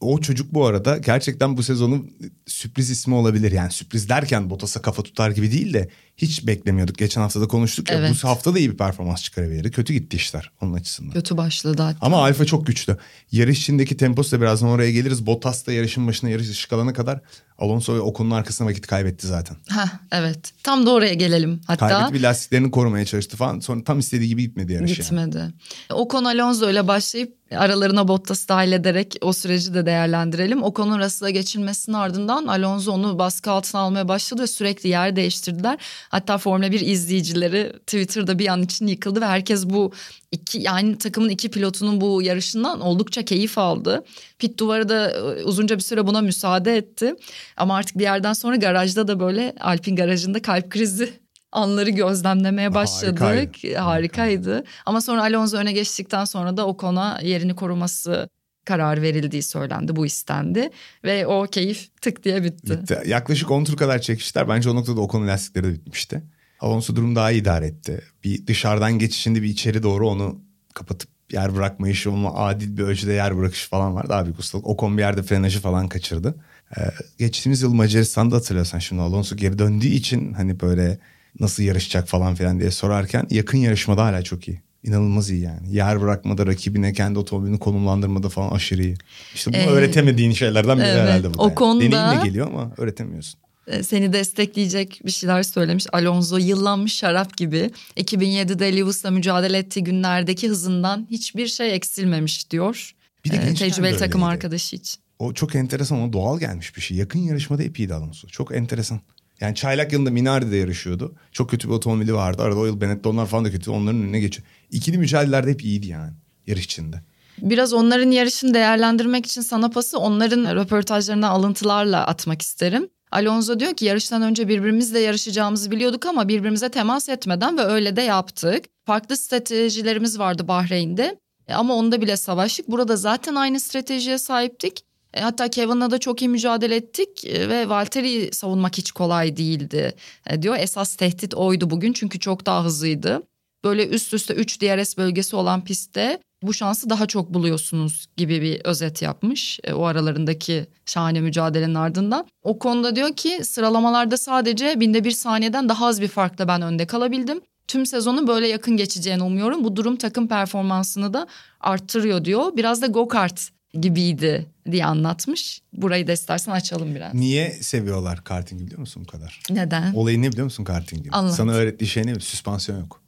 O çocuk bu arada gerçekten bu sezonun sürpriz ismi olabilir. Yani sürpriz derken Bottas'a kafa tutar gibi değil de hiç beklemiyorduk. Geçen hafta da konuştuk ya Evet. bu hafta da iyi bir performans çıkarabilirdi. Kötü gitti işler onun açısından. Kötü başladı hatta. Ama Alfa çok güçlü. Yarış içindeki temposu da birazdan oraya geliriz. Bottas da yarışın başına yarış ışık alana kadar Alonso ve Ocon'un arkasına vakit kaybetti zaten. Heh, evet tam da oraya gelelim hatta. Kaybetti bir lastiklerini korumaya çalıştı falan. Sonra tam istediği gibi gitmedi yarış yani. Gitmedi. Ocon Alonso ile başlayıp aralarına Bottas'ı dahil ederek o süreci de değerlendirelim. Ocon'un Russell'a geçilmesinin ardından Alonso onu baskı altına almaya başladı ve sürekli yer değiştirdiler. Hatta Formula 1 izleyicileri Twitter'da bir an için yıkıldı ve herkes bu iki yani takımın iki pilotunun bu yarışından oldukça keyif aldı. Pit duvarı da e, uzunca bir süre buna müsaade etti. Ama artık bir yerden sonra garajda da böyle Alpin garajında kalp krizi anları gözlemlemeye başladık. Harikaydı. Harikaydı. Ama sonra Alonso öne geçtikten sonra da Ocon'a yerini koruması karar verildiği söylendi. Bu istendi. Ve o keyif tık diye bitti. Bitti. Yaklaşık 10 tur kadar çekiştiler. Bence o noktada Ocon'un lastikleri de bitmişti. Alonso durum daha iyi idare etti. Bir dışarıdan geçişinde bir içeri doğru onu kapatıp yer bırakma işi, onu adil bir ölçüde yer bırakış falan var. Daha büyük ustalık. Ocon bir yerde frenajı falan kaçırdı. Ee, geçtiğimiz yıl Macaristan'da hatırlıyorsan şimdi Alonso geri döndüğü için hani böyle nasıl yarışacak falan filan diye sorarken yakın yarışmada hala çok iyi. İnanılmaz iyi yani. Yer bırakmada, rakibine kendi otomobilini konumlandırmada falan aşırı iyi. İşte bu Ee, öğretemediğin şeylerden biri evet, herhalde bu. o yani. konuda- Deneyimle geliyor ama öğretemiyorsun. E, seni destekleyecek bir şeyler söylemiş. Alonso yıllanmış şarap gibi 2007'de Lewis'la mücadele ettiği günlerdeki hızından hiçbir şey eksilmemiş diyor. Bir de E, de tecrübeli takım öyleydi. arkadaşı için. O çok enteresan, o doğal gelmiş bir şey. Yakın yarışmada hep iyiydi Alonso. Çok enteresan. Yani çaylak yılında Minardi'de yarışıyordu. Çok kötü bir otomobili vardı. Arada o yıl Benettonlar falan da kötü. Onların önüne geçiyor. İkili mücadelelerde hep iyiydi yani yarış içinde. Biraz onların yarışını değerlendirmek için sana pası onların röportajlarından alıntılarla atmak isterim. Alonso diyor ki yarıştan önce birbirimizle yarışacağımızı biliyorduk ama birbirimize temas etmeden ve öyle de yaptık. Farklı stratejilerimiz vardı Bahreyn'de E, ama onda bile savaştık. Burada zaten aynı stratejiye sahiptik. E, Hatta Kevin'la da çok iyi mücadele ettik e, ve Valtteri'yi savunmak hiç kolay değildi e, diyor. Esas tehdit oydu bugün çünkü çok daha hızlıydı. Böyle üst üste 3 DRS bölgesi olan pistte bu şansı daha çok buluyorsunuz gibi bir özet yapmış o aralarındaki şahane mücadelenin ardından. O konuda diyor ki sıralamalarda sadece binde bir saniyeden daha az bir farkla ben önde kalabildim. Tüm sezonu böyle yakın geçeceğini umuyorum. Bu durum takım performansını da arttırıyor diyor. Biraz da go-kart gibiydi diye anlatmış. Burayı da istersen açalım biraz. Niye seviyorlar kartingi biliyor musun bu kadar? Neden? Olayı ne biliyor musun kartingin? Anlat. Sana öğrettiği şey ne? Süspansiyon yok.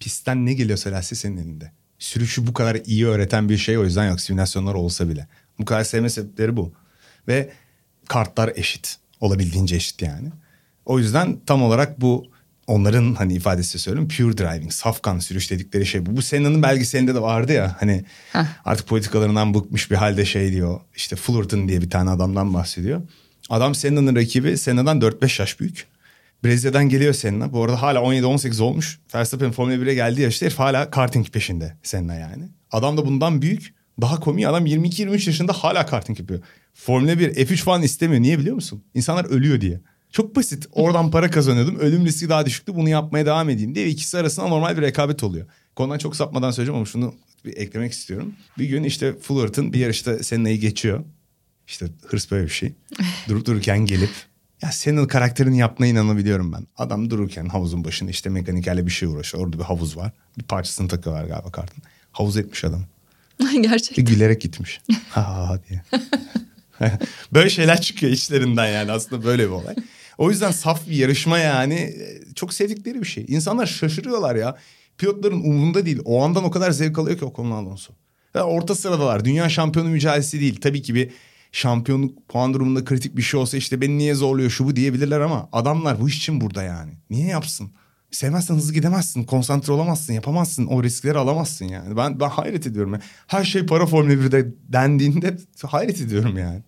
Pistten ne geliyorsa lastik senin elinde. Sürüşü bu kadar iyi öğreten bir şey o yüzden yok. Simülasyonlar olsa bile. Bu kadar sevme sebepleri bu. Ve kartlar eşit. Olabildiğince eşit yani. O yüzden tam olarak bu onların hani ifadesi söylüyorum pure driving, safkan sürüş dedikleri şey bu. Bu Senna'nın belgeselinde de vardı ya hani Heh. artık politikalarından bıkmış bir halde şey diyor. İşte Fullerton diye bir tane adamdan bahsediyor. Adam Senna'nın rakibi Senna'dan 4-5 yaş büyük. Brezilya'dan geliyor Senna. Bu arada hala 17-18 olmuş. Verstappen Formula 1'e geldiği yaşta herif hala karting peşinde Senna yani. Adam da bundan büyük. Daha komik adam 22-23 yaşında hala karting yapıyor. Formula 1 F3 falan istemiyor. Niye biliyor musun? İnsanlar ölüyor diye. Çok basit. Oradan para kazanıyordum. Ölüm riski daha düşüktü. Bunu yapmaya devam edeyim diye. Ve ikisi arasında normal bir rekabet oluyor. Konudan çok sapmadan söyleyeceğim ama şunu bir eklemek istiyorum. Bir gün işte Fullerton bir yarışta Senna'yı geçiyor. İşte hırs böyle bir şey. Durup dururken gelip ya senin karakterini yapmaya inanabiliyorum ben. Adam dururken havuzun başında işte mekanikerle bir şey uğraşıyor. Orada bir havuz var. Bir parçasını takıyorlar galiba kartın. Havuz etmiş adam. Gerçekten. Bir gülerek gitmiş. ha ha ha diye. böyle şeyler çıkıyor içlerinden yani aslında böyle bir olay. O yüzden saf bir yarışma yani e, çok sevdikleri bir şey. İnsanlar şaşırıyorlar ya. Pilotların umurunda değil. O andan o kadar zevk alıyor ki Ocon Alonso. Ya orta sıradalar. Dünya şampiyonu mücadelesi değil. Tabii ki bir şampiyonluk puan durumunda kritik bir şey olsa işte beni niye zorluyor şu bu diyebilirler ama adamlar bu iş için burada yani. Niye yapsın? Sevmezsen hızlı gidemezsin, konsantre olamazsın, yapamazsın, o riskleri alamazsın yani. Ben ben hayret ediyorum. Her şey para Formula 1'de dendiğinde hayret ediyorum yani.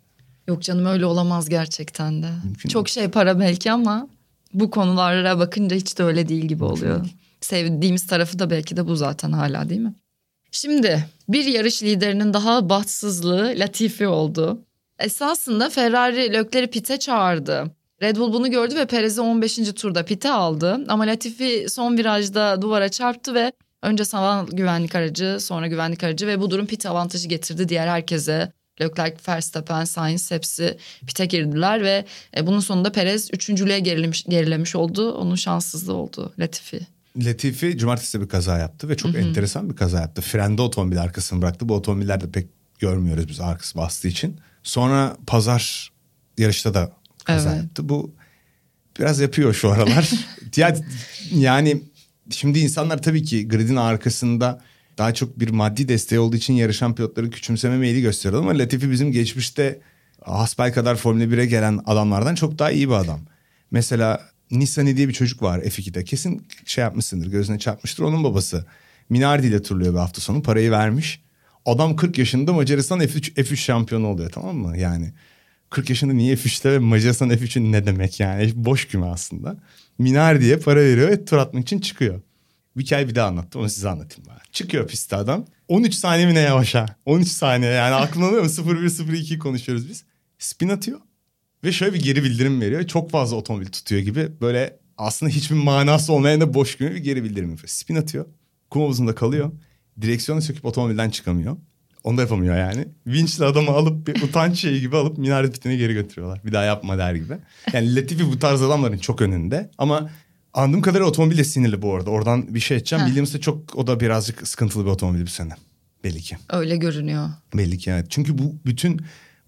Yok canım öyle olamaz gerçekten de. Mümkün Çok şey para belki ama bu konulara bakınca hiç de öyle değil gibi oluyor. Sevdiğimiz tarafı da belki de bu zaten hala değil mi? Şimdi bir yarış liderinin daha bahtsızlığı Latifi oldu. Esasında Ferrari Lökler'i pite çağırdı. Red Bull bunu gördü ve Perez'i 15. turda pite aldı. Ama Latifi son virajda duvara çarptı ve önce sağ güvenlik aracı sonra güvenlik aracı ve bu durum pit avantajı getirdi diğer herkese. Leclerc, Verstappen, Sainz hepsi pite girdiler ve e, bunun sonunda Perez üçüncülüğe gerilemiş, gerilemiş oldu. Onun şanssızlığı oldu Latifi. Latifi cumartesi bir kaza yaptı ve çok enteresan bir kaza yaptı. Frende otomobil arkasını bıraktı. Bu otomobillerde pek görmüyoruz biz arkası bastığı için. Sonra pazar yarışta da kaza Evet. yaptı. Bu biraz yapıyor şu aralar. Ya- yani şimdi insanlar tabii ki gridin arkasında daha çok bir maddi desteği olduğu için yarışan pilotları küçümseme meyili gösteriyor. Ama Latifi bizim geçmişte hasbel kadar Formula 1'e gelen adamlardan çok daha iyi bir adam. Mesela Nissani diye bir çocuk var F2'de. Kesin şey yapmışsındır gözüne çarpmıştır. Onun babası Minardi ile turluyor bir hafta sonu parayı vermiş. Adam 40 yaşında Macaristan F3, F3 şampiyonu oluyor tamam mı? Yani 40 yaşında niye F3'te ve Macaristan F3'ün ne demek yani? Boş küme aslında. Minardi'ye para veriyor ve tur atmak için çıkıyor. Hikaye bir daha anlattım onu size anlatayım bari. Çıkıyor pistte adam. 13 saniye mi ne yavaş ha? 13 saniye yani aklına alıyor mu? 0-1-0-2 konuşuyoruz biz. Spin atıyor. Ve şöyle bir geri bildirim veriyor. Çok fazla otomobil tutuyor gibi. Böyle aslında hiçbir manası olmayan da boş gibi bir geri bildirim yapıyor. Spin atıyor. Kum havuzunda kalıyor. Direksiyonu söküp otomobilden çıkamıyor. Onu da yapamıyor yani. Vinçle adamı alıp bir utanç şeyi gibi alıp minaret pitine geri götürüyorlar. Bir daha yapma der gibi. Yani Latifi bu tarz adamların çok önünde. Ama anladığım kadarıyla otomobil de sinirli bu arada. Oradan bir şey edeceğim. Ha. Williams de çok o da birazcık sıkıntılı bir otomobil bu sene. Belli ki. Öyle görünüyor. Belli ki evet. Çünkü bu bütün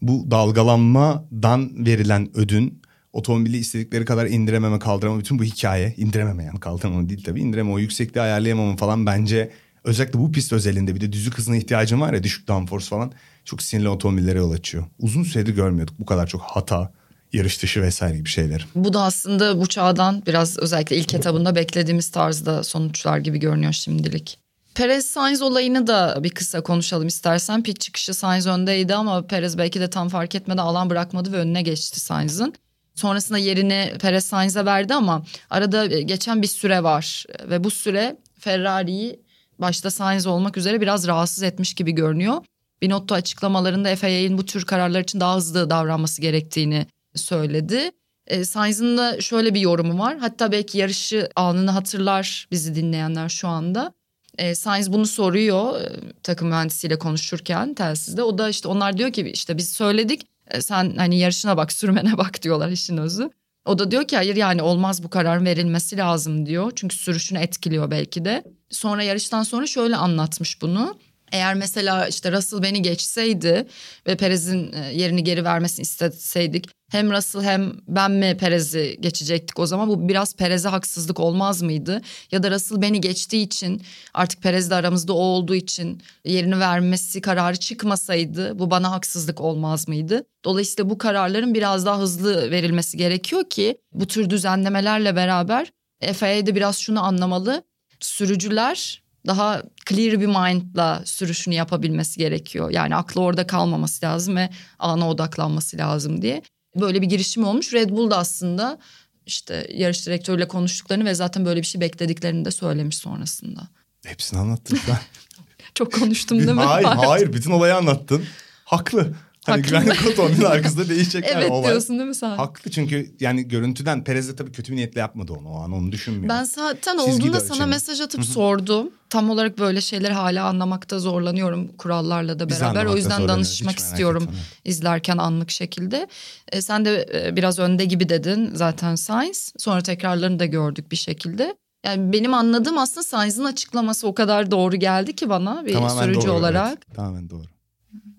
bu dalgalanmadan verilen ödün otomobili istedikleri kadar indirememe kaldıramama bütün bu hikaye indirememe yani kaldıramama değil tabii indireme o yüksekliği ayarlayamama falan bence özellikle bu pist özelinde bir de düzlük hızına ihtiyacım var ya düşük downforce falan çok sinirli otomobillere yol açıyor. Uzun süredir görmüyorduk bu kadar çok hata yarış dışı vesaire gibi şeyler. Bu da aslında bu çağdan biraz özellikle ilk etabında beklediğimiz tarzda sonuçlar gibi görünüyor şimdilik. Perez Sainz olayını da bir kısa konuşalım istersen. Pit çıkışı Sainz öndeydi ama Perez belki de tam fark etmeden alan bırakmadı ve önüne geçti Sainz'ın. Sonrasında yerini Perez Sainz'e verdi ama arada geçen bir süre var ve bu süre Ferrari'yi başta Sainz olmak üzere biraz rahatsız etmiş gibi görünüyor. Binotto açıklamalarında FIA'nin bu tür kararlar için daha hızlı davranması gerektiğini söyledi. E, Sainz'ın da şöyle bir yorumu var. Hatta belki yarışı anını hatırlar bizi dinleyenler şu anda. E, Sainz bunu soruyor e, takım mühendisiyle konuşurken telsizde. O da işte onlar diyor ki işte biz söyledik e, sen hani yarışına bak sürmene bak diyorlar işin özü. O da diyor ki hayır yani olmaz bu kararın verilmesi lazım diyor. Çünkü sürüşünü etkiliyor belki de. Sonra yarıştan sonra şöyle anlatmış bunu. Eğer mesela işte Russell beni geçseydi ve Perez'in e, yerini geri vermesini isteseydik hem Russell hem ben mi Perez'i geçecektik o zaman bu biraz Perez'e haksızlık olmaz mıydı? Ya da Russell beni geçtiği için artık Perez de aramızda o olduğu için yerini vermesi kararı çıkmasaydı bu bana haksızlık olmaz mıydı? Dolayısıyla bu kararların biraz daha hızlı verilmesi gerekiyor ki bu tür düzenlemelerle beraber FIA de biraz şunu anlamalı. Sürücüler daha clear bir mindla sürüşünü yapabilmesi gerekiyor. Yani aklı orada kalmaması lazım ve ana odaklanması lazım diye. Böyle bir girişim olmuş. Red Bull da aslında işte yarış direktörüyle konuştuklarını ve zaten böyle bir şey beklediklerini de söylemiş sonrasında. Hepsini anlattın ben. Çok konuştum değil mi? hayır hayır bütün olayı anlattın. Haklı. Hani güvenlik otomobilin arkasında değişecekler. Evet olay. diyorsun değil mi sen? Haklı çünkü yani görüntüden Perez de tabii kötü bir niyetle yapmadı onu o an onu düşünmüyor. Ben zaten Çizgi olduğunda sana mesaj atıp sordum. Tam olarak böyle şeyleri hala anlamakta zorlanıyorum kurallarla da beraber. O yüzden danışmak istiyorum etme. izlerken anlık şekilde. E, sen de e, biraz önde gibi dedin zaten Sainz. Sonra tekrarlarını da gördük bir şekilde. Yani benim anladığım aslında Sainz'ın açıklaması o kadar doğru geldi ki bana bir Tamamen sürücü doğru, olarak. Evet, tamamen doğru.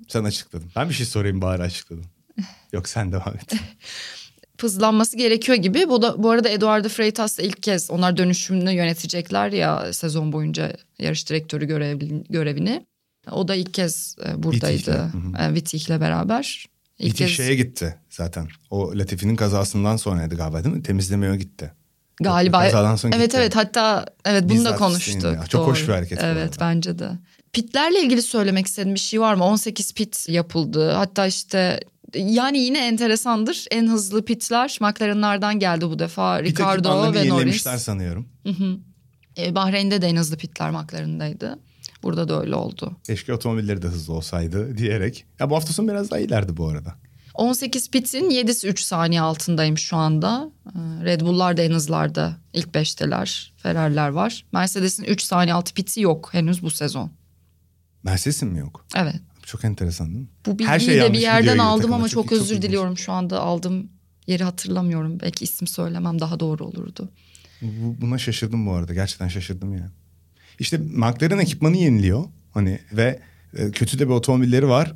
Sen açıkladın. Ben bir şey sorayım bari açıkladın. Yok sen devam et. hızlanması gerekiyor gibi. Bu da bu arada Eduardo Freitas ilk kez onlar dönüşümünü yönetecekler ya sezon boyunca yarış direktörü görev, görevini. O da ilk kez e, buradaydı. Hı E, beraber. İlk kez şeye gitti zaten. O Latifi'nin kazasından sonraydı galiba değil mi? Temizlemeye gitti. Galiba Kazadan sonra evet gitti. evet hatta evet bunu Bizzat da konuştuk. Çok hoş bir hareket Evet bence de. Pitlerle ilgili söylemek istediğin bir şey var mı? 18 pit yapıldı. Hatta işte yani yine enteresandır. En hızlı pitler McLaren'lardan geldi bu defa. Tek Ricardo ve Norris. sanıyorum. Hı hı. E, Bahreyn'de de en hızlı pitler McLaren'daydı. Burada da öyle oldu. Keşke otomobilleri de hızlı olsaydı diyerek. Ya bu hafta sonu biraz daha iyilerdi bu arada. 18 pitin 7'si 3 saniye altındaymış şu anda. Ee, Red Bull'lar da en hızlarda ilk beşteler. Ferrari'ler var. Mercedes'in 3 saniye altı piti yok henüz bu sezon. Mercedes'in mi yok? Evet. Çok enteresan değil mi? Bu bilgiyi Her şey de bir yerden aldım ama Çok- çok, çok özür ilginç. diliyorum şu anda aldığım yeri hatırlamıyorum. Belki isim söylemem daha doğru olurdu. Bu- Buna şaşırdım bu arada. Gerçekten şaşırdım yani. İşte McLaren ekipmanı yeniliyor. Hani ve e, kötü de bir otomobilleri var.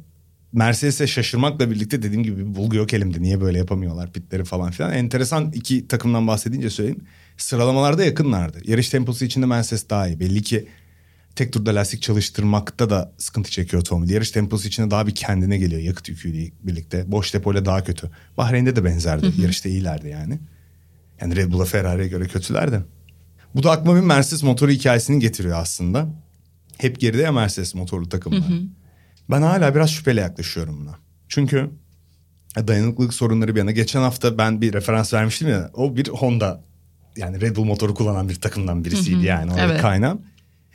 Mercedes'e şaşırmakla birlikte dediğim gibi bir bulgu yok elimde. Niye böyle yapamıyorlar pitleri falan filan. Enteresan iki takımdan bahsedince söyleyeyim. Sıralamalarda yakınlardı. Yarış temposu içinde Mercedes daha iyi. Belli ki tek turda lastik çalıştırmakta da sıkıntı çekiyor otomobil. Yarış temposu içinde daha bir kendine geliyor yakıt yüküyle birlikte. Boş depoyla daha kötü. Bahreyn'de de benzerdi. Yarışta iyilerdi yani. Yani Red Bull'a Ferrari'ye göre kötüler de. Bu da aklıma bir Mercedes motoru hikayesini getiriyor aslında. Hep geride ya Mercedes motorlu takımlar. Ben hala biraz şüpheyle yaklaşıyorum buna. Çünkü dayanıklılık sorunları bir yana. Geçen hafta ben bir referans vermiştim ya. O bir Honda yani Red Bull motoru kullanan bir takımdan birisiydi yani. O Evet. kaynağım.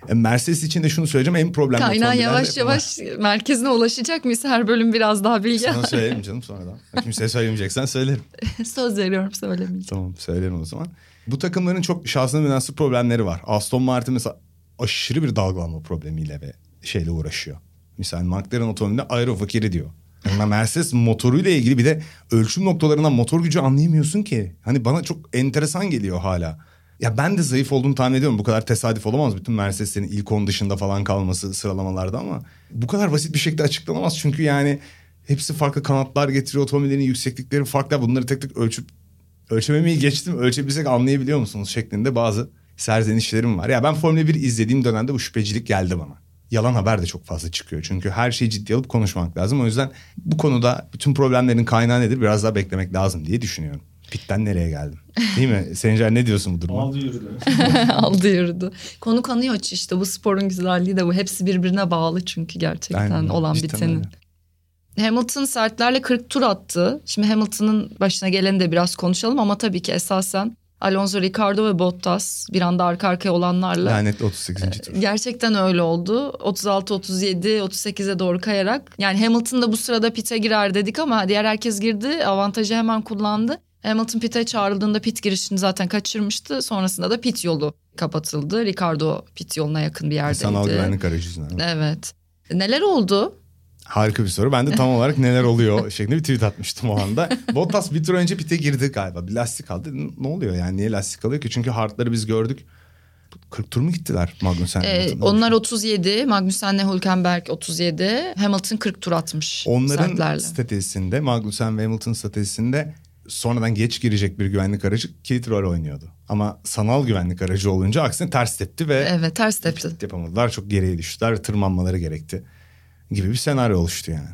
E, Mercedes için de şunu söyleyeceğim en problemli Kaynağı yavaş yavaş merkezine ulaşacak mıyız? Her bölüm biraz daha bilgi. Sana söylerim canım sonradan. Kimseye söylemeyeceksen söylerim. Söz veriyorum söylemeyeceğim. Tamam söylerim o zaman. Bu takımların çok şahsına münasır problemleri var. Aston Martin mesela aşırı bir dalgalanma problemiyle ve şeyle uğraşıyor. Misal McLaren otomobilinde aero fakiri diyor. Yani Mercedes motoruyla ilgili bir de ölçüm noktalarından motor gücü anlayamıyorsun ki. Hani bana çok enteresan geliyor hala. Ya ben de zayıf olduğunu tahmin ediyorum. Bu kadar tesadüf olamaz. Bütün Mercedes'lerin ilk 10 dışında falan kalması sıralamalarda ama bu kadar basit bir şekilde açıklanamaz. Çünkü yani hepsi farklı kanatlar getiriyor. Otomobillerin yükseklikleri farklı. Bunları tek tek ölçüp ölçememeyi geçtim. Ölçebilsek anlayabiliyor musunuz şeklinde bazı serzenişlerim var. Ya ben Formula 1 izlediğim dönemde bu şüphecilik geldi bana. Yalan haber de çok fazla çıkıyor. Çünkü her şeyi ciddiye alıp konuşmak lazım. O yüzden bu konuda bütün problemlerin kaynağı nedir biraz daha beklemek lazım diye düşünüyorum. Pitten nereye geldim? Değil mi? Sencer ne diyorsun bu duruma? Aldı yürüdü. Aldı yürüdü. Konu kanıyor işte bu sporun güzelliği de bu. Hepsi birbirine bağlı çünkü gerçekten Aynen, olan cidden bitenin. öyle. Hamilton sertlerle 40 tur attı. Şimdi Hamilton'ın başına geleni de biraz konuşalım ama tabii ki esasen Alonso, Ricardo ve Bottas bir anda arka arkaya olanlarla Lanetli 38. tur. Gerçekten öyle oldu. 36, 37, 38'e doğru kayarak. Yani Hamilton da bu sırada pite girer dedik ama diğer herkes girdi. Avantajı hemen kullandı. Hamilton pite çağrıldığında pit girişini zaten kaçırmıştı. Sonrasında da pit yolu kapatıldı. Ricardo pit yoluna yakın bir yerdeydi. Sanal güvenlik aracı yüzünden. Evet. Neler oldu? Harika bir soru. Ben de tam olarak neler oluyor şeklinde bir tweet atmıştım o anda. Bottas bir tur önce pite girdi galiba. Bir lastik aldı. Ne oluyor yani? Niye lastik alıyor ki? Çünkü hardları biz gördük. 40 tur mu gittiler Magnussen? Ee, onlar 37, Magnussen'le Hülkenberg 37, Hamilton 40 tur atmış. Onların statüsünde Magnussen ve Hamilton statüsünde sonradan geç girecek bir güvenlik aracı kilit rol oynuyordu. Ama sanal güvenlik aracı olunca aksine ters tepti ve Evet ters tepti. yapamadılar. Çok geriye düştüler tırmanmaları gerekti gibi bir senaryo oluştu yani.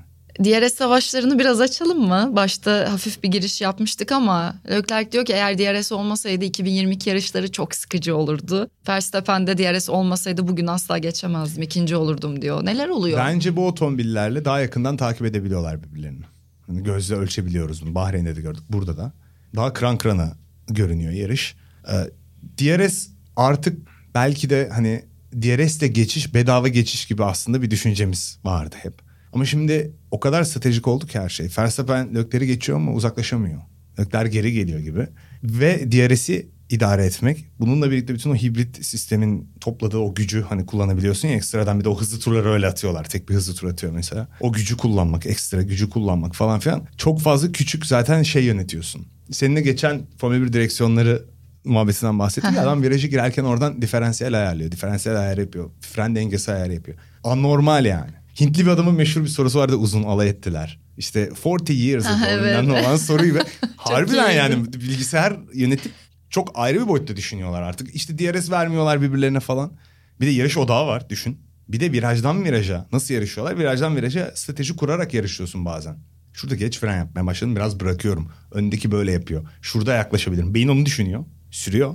DRS savaşlarını biraz açalım mı? Başta hafif bir giriş yapmıştık ama Leclerc diyor ki eğer DRS olmasaydı 2022 yarışları çok sıkıcı olurdu. Verstappen de DRS olmasaydı bugün asla geçemezdim, ikinci olurdum diyor. Neler oluyor? Bence bu otomobillerle daha yakından takip edebiliyorlar birbirlerini. Hani gözle ölçebiliyoruz bunu. Bahreyn'de de gördük. Burada da. Daha kran krana görünüyor yarış. Ee, DRS artık belki de hani DRS'le geçiş bedava geçiş gibi aslında bir düşüncemiz vardı hep. Ama şimdi o kadar stratejik oldu ki her şey. Verstappen Leclerc'i geçiyor ama uzaklaşamıyor. Leclerc geri geliyor gibi. Ve DRS'i idare etmek. Bununla birlikte bütün o hibrit sistemin topladığı o gücü hani kullanabiliyorsun ya ekstradan bir de o hızlı turları öyle atıyorlar. Tek bir hızlı tur atıyor mesela. O gücü kullanmak, ekstra gücü kullanmak falan filan. Çok fazla küçük zaten şey yönetiyorsun. Seninle geçen Formula 1 direksiyonları muhabbetinden bahsettim ya adam virajı girerken oradan diferansiyel ayarlıyor. Diferansiyel ayar yapıyor. Fren dengesi ayar yapıyor. Anormal yani. Hintli bir adamın meşhur bir sorusu vardı uzun alay ettiler. İşte 40 years ago evet. olan soruyu ve harbiden yani bilgisayar yönetip çok ayrı bir boyutta düşünüyorlar artık. İşte DRS vermiyorlar birbirlerine falan. Bir de yarış odağı var düşün. Bir de virajdan viraja nasıl yarışıyorlar? Virajdan viraja strateji kurarak yarışıyorsun bazen. Şurada geç fren yapmaya başladım biraz bırakıyorum. Öndeki böyle yapıyor. Şurada yaklaşabilirim. Beyin onu düşünüyor. sürüyor.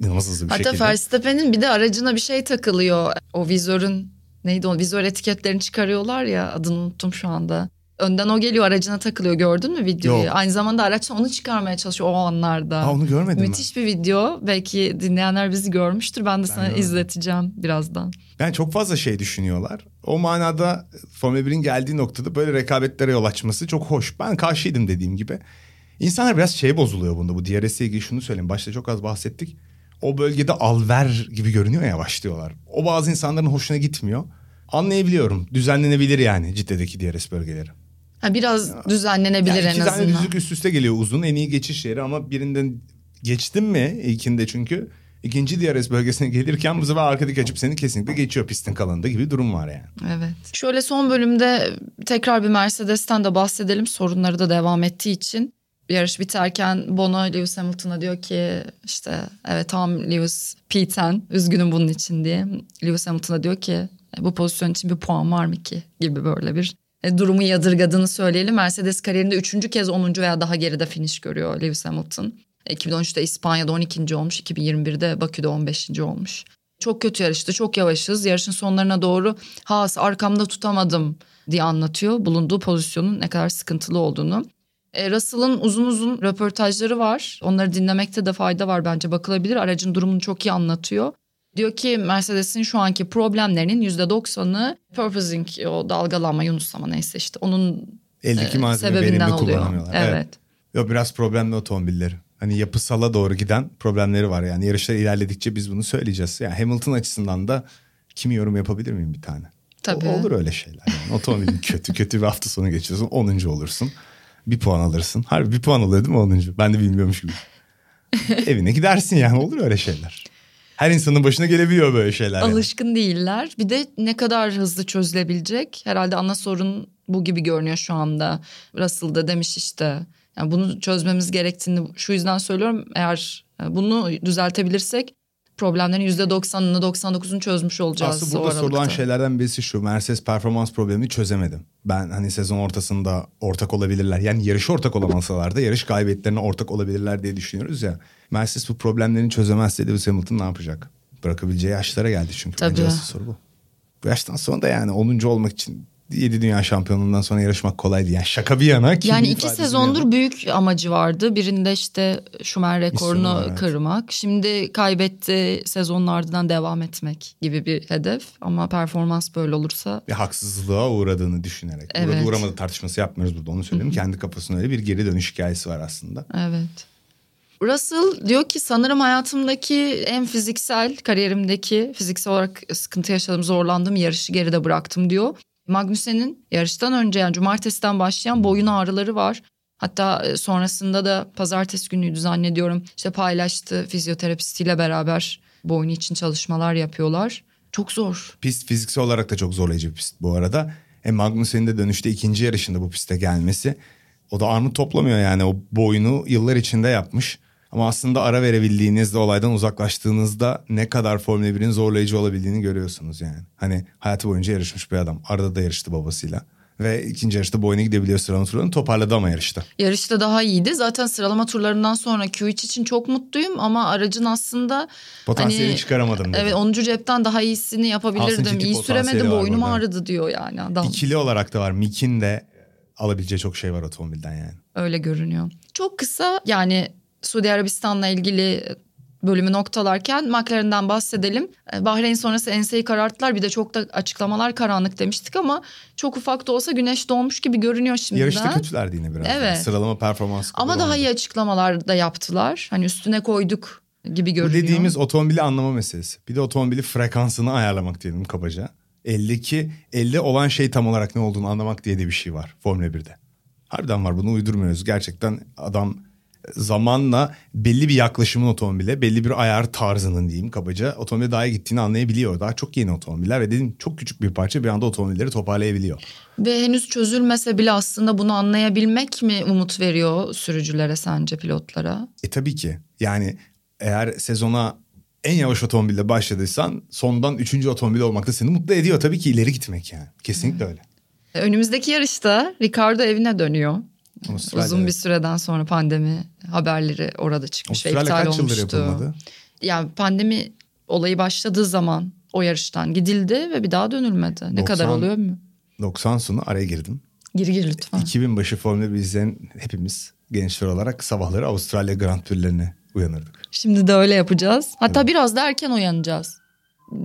İnanılmaz hızlı bir Hatta şekilde. Verstappen'in bir de aracına bir şey takılıyor. O vizörün neydi o vizör etiketlerini çıkarıyorlar ya adını unuttum şu anda. Önden o geliyor aracına takılıyor gördün mü videoyu? Yok. Aynı zamanda araçtan onu çıkarmaya çalışıyor o anlarda. Aa, onu görmedim Müthiş bir video. Belki dinleyenler bizi görmüştür. Ben de sana görmedim. izleteceğim birazdan. ben. Yani çok fazla şey düşünüyorlar. O manada Formula 1'in geldiği noktada böyle rekabetlere yol açması çok hoş. Ben karşıydım dediğim gibi. İnsanlar biraz şey bozuluyor bunda. Bu DRS'e ilgili şunu söyleyeyim. Başta çok az bahsettik. O bölgede alver gibi görünüyor ya başlıyorlar. O bazı insanların hoşuna gitmiyor. Anlayabiliyorum. Düzenlenebilir yani Cidde'deki DRS bölgeleri. Ha, biraz düzenlenebilir Yani en iki tane azından. düzlük üst üste geliyor uzun en iyi geçiş yeri ama birinden geçtin mi ilkinde çünkü ikinci DRS bölgesine gelirken bu sefer arkadaki açıp seni kesinlikle geçiyor pistin kalanında gibi durum var yani. Evet. Şöyle son bölümde tekrar bir Mercedes'ten de bahsedelim. Sorunları da devam ettiği için. Yarış biterken Bono Lewis Hamilton'a diyor ki işte evet tamam Lewis P10 üzgünüm bunun için diye. Lewis Hamilton'a diyor ki "E, bu pozisyon için bir puan var mı ki gibi böyle bir durumu yadırgadığını söyleyelim. Mercedes kariyerinde üçüncü kez 10. veya daha geride finish görüyor Lewis Hamilton. 2013'te İspanya'da 12. olmuş, 2021'de Bakü'de 15. olmuş. Çok kötü yarıştı, çok yavaşız. Yarışın sonlarına doğru Haas arkamda tutamadım diye anlatıyor bulunduğu pozisyonun ne kadar sıkıntılı olduğunu. E, Russell'ın uzun uzun röportajları var. Onları dinlemekte de fayda var bence bakılabilir. Aracın durumunu çok iyi anlatıyor. Diyor ki Mercedes'in şu anki problemlerinin %90'ı purposing o dalgalanma, yunuslama neyse işte onun Eldeki e, sebebinden oluyor. kullanamıyorlar. Evet. Yok biraz problemli otomobilleri. Hani yapısala doğru giden problemleri var yani. Yarışlar ilerledikçe biz bunu söyleyeceğiz. Yani Hamilton açısından da kimi yorum yapabilir miyim bir tane? Tabii. O- olur öyle şeyler. Yani. Otomobilin kötü kötü bir hafta sonu geçiyorsun 10. olursun. Bir puan alırsın. Harbi bir puan alıyor değil mi 10. Ben de bilmiyormuş gibi. Evine gidersin yani olur öyle şeyler. Her insanın başına gelebiliyor böyle şeyler. yani. Alışkın değiller. Bir de ne kadar hızlı çözülebilecek? Herhalde ana sorun bu gibi görünüyor şu anda. Russell da demiş işte. Yani bunu çözmemiz gerektiğini şu yüzden söylüyorum. Eğer e, bunu düzeltebilirsek problemlerin %90'ını 99'unu çözmüş olacağız. Aslında burada sorulan şeylerden birisi şu. Mercedes performans problemini çözemedim. Ben hani sezon ortasında ortak olabilirler. Yani yarış ortak olamasalar da yarış galibiyetlerine ortak olabilirler diye düşünüyoruz ya. Mercedes bu problemlerini çözemezse Lewis Hamilton ne yapacak? Bırakabileceği yaşlara geldi çünkü. Bence Tabii. asıl soru bu. Bu yaştan sonra da yani 10. olmak için 7 dünya şampiyonluğundan sonra yarışmak kolay değil. Yani şaka bir yana. Yani iki bir yana. sezondur büyük amacı vardı. Birinde işte Schumacher rekorunu var, evet. kırmak. Şimdi kaybetti sezonun ardından devam etmek gibi bir hedef. Ama performans böyle olursa bir haksızlığa uğradığını düşünerek. Evet. Burada uğramadı tartışması yapmıyoruz burada onu söyleyeyim. Kendi kafasında öyle bir geri dönüş hikayesi var aslında. Evet. Russell diyor ki sanırım hayatımdaki en fiziksel kariyerimdeki fiziksel olarak sıkıntı yaşadığım zorlandığım yarışı geride bıraktım diyor. Magnussen'in yarıştan önce yani cumartesiden başlayan boyun ağrıları var. Hatta e, sonrasında da pazartesi günüydü zannediyorum. İşte paylaştı fizyoterapistiyle beraber boyun için çalışmalar yapıyorlar. Çok zor. Pist fiziksel olarak da çok zorlayıcı bir pist bu arada. E Magnussen'in de dönüşte ikinci yarışında bu piste gelmesi. O da armut toplamıyor yani o boyunu yıllar içinde yapmış. Ama aslında ara verebildiğinizde olaydan uzaklaştığınızda ne kadar Formula 1'in zorlayıcı olabildiğini görüyorsunuz yani. Hani hayatı boyunca yarışmış bir adam. Arada da yarıştı babasıyla. Ve ikinci yarışta boyuna gidebiliyor sıralama turlarını toparladı ama yarışta. Yarışta daha iyiydi. Zaten sıralama turlarından sonra Q3 için çok mutluyum ama aracın aslında Potansiyelini hani, çıkaramadım dedi. Evet 10. cepten daha iyisini yapabilirdim. İyi süremedim boynum ağrıdı diyor yani adam. İkili olarak da var. Mick'in de alabileceği çok şey var otomobilden yani. Öyle görünüyor. Çok kısa yani Suudi Arabistan'la ilgili bölümü noktalarken McLaren'den bahsedelim. Ee, Bahreyn sonrası enseyi kararttılar. Bir de çok da açıklamalar karanlık demiştik ama çok ufak da olsa güneş doğmuş gibi görünüyor şimdiden. Yarışta kötülerdi yine biraz. Evet. Sıralama performans. Ama daha iyi açıklamalar da yaptılar. Hani üstüne koyduk gibi Bu görünüyor. dediğimiz otomobili anlama meselesi. Bir de otomobili frekansını ayarlamak diyelim kabaca. 52 50 olan şey tam olarak ne olduğunu anlamak diye de bir şey var Formula 1'de. Harbiden var bunu uydurmuyoruz. Gerçekten adam zamanla belli bir yaklaşımın otomobile, belli bir ayar tarzının diyeyim kabaca otomobile daha iyi gittiğini anlayabiliyor. Daha çok yeni otomobiller ve dediğim çok küçük bir parça bir anda otomobilleri toparlayabiliyor. Ve henüz çözülmese bile aslında bunu anlayabilmek mi umut veriyor sürücülere sence pilotlara? E tabii ki. Yani eğer sezona en yavaş otomobilde başladıysan sondan üçüncü otomobil olmak da seni mutlu ediyor. Tabii ki ileri gitmek yani. Kesinlikle öyle. Önümüzdeki yarışta Ricardo evine dönüyor. Avustralya, Uzun bir evet. süreden sonra pandemi haberleri orada çıkmış ve Avustralya iptal kaç yıldır olmuştu. yapılmadı? Yani pandemi olayı başladığı zaman o yarıştan gidildi ve bir daha dönülmedi. Ne 90 kadar oluyor mu? 90 sonu araya girdim. Gir gir lütfen. 2000 başı Formula 1 izleyen hepimiz gençler olarak sabahları Avustralya Grand Prix'lerine uyanırdık. Şimdi de öyle yapacağız. Hatta biraz da erken uyanacağız.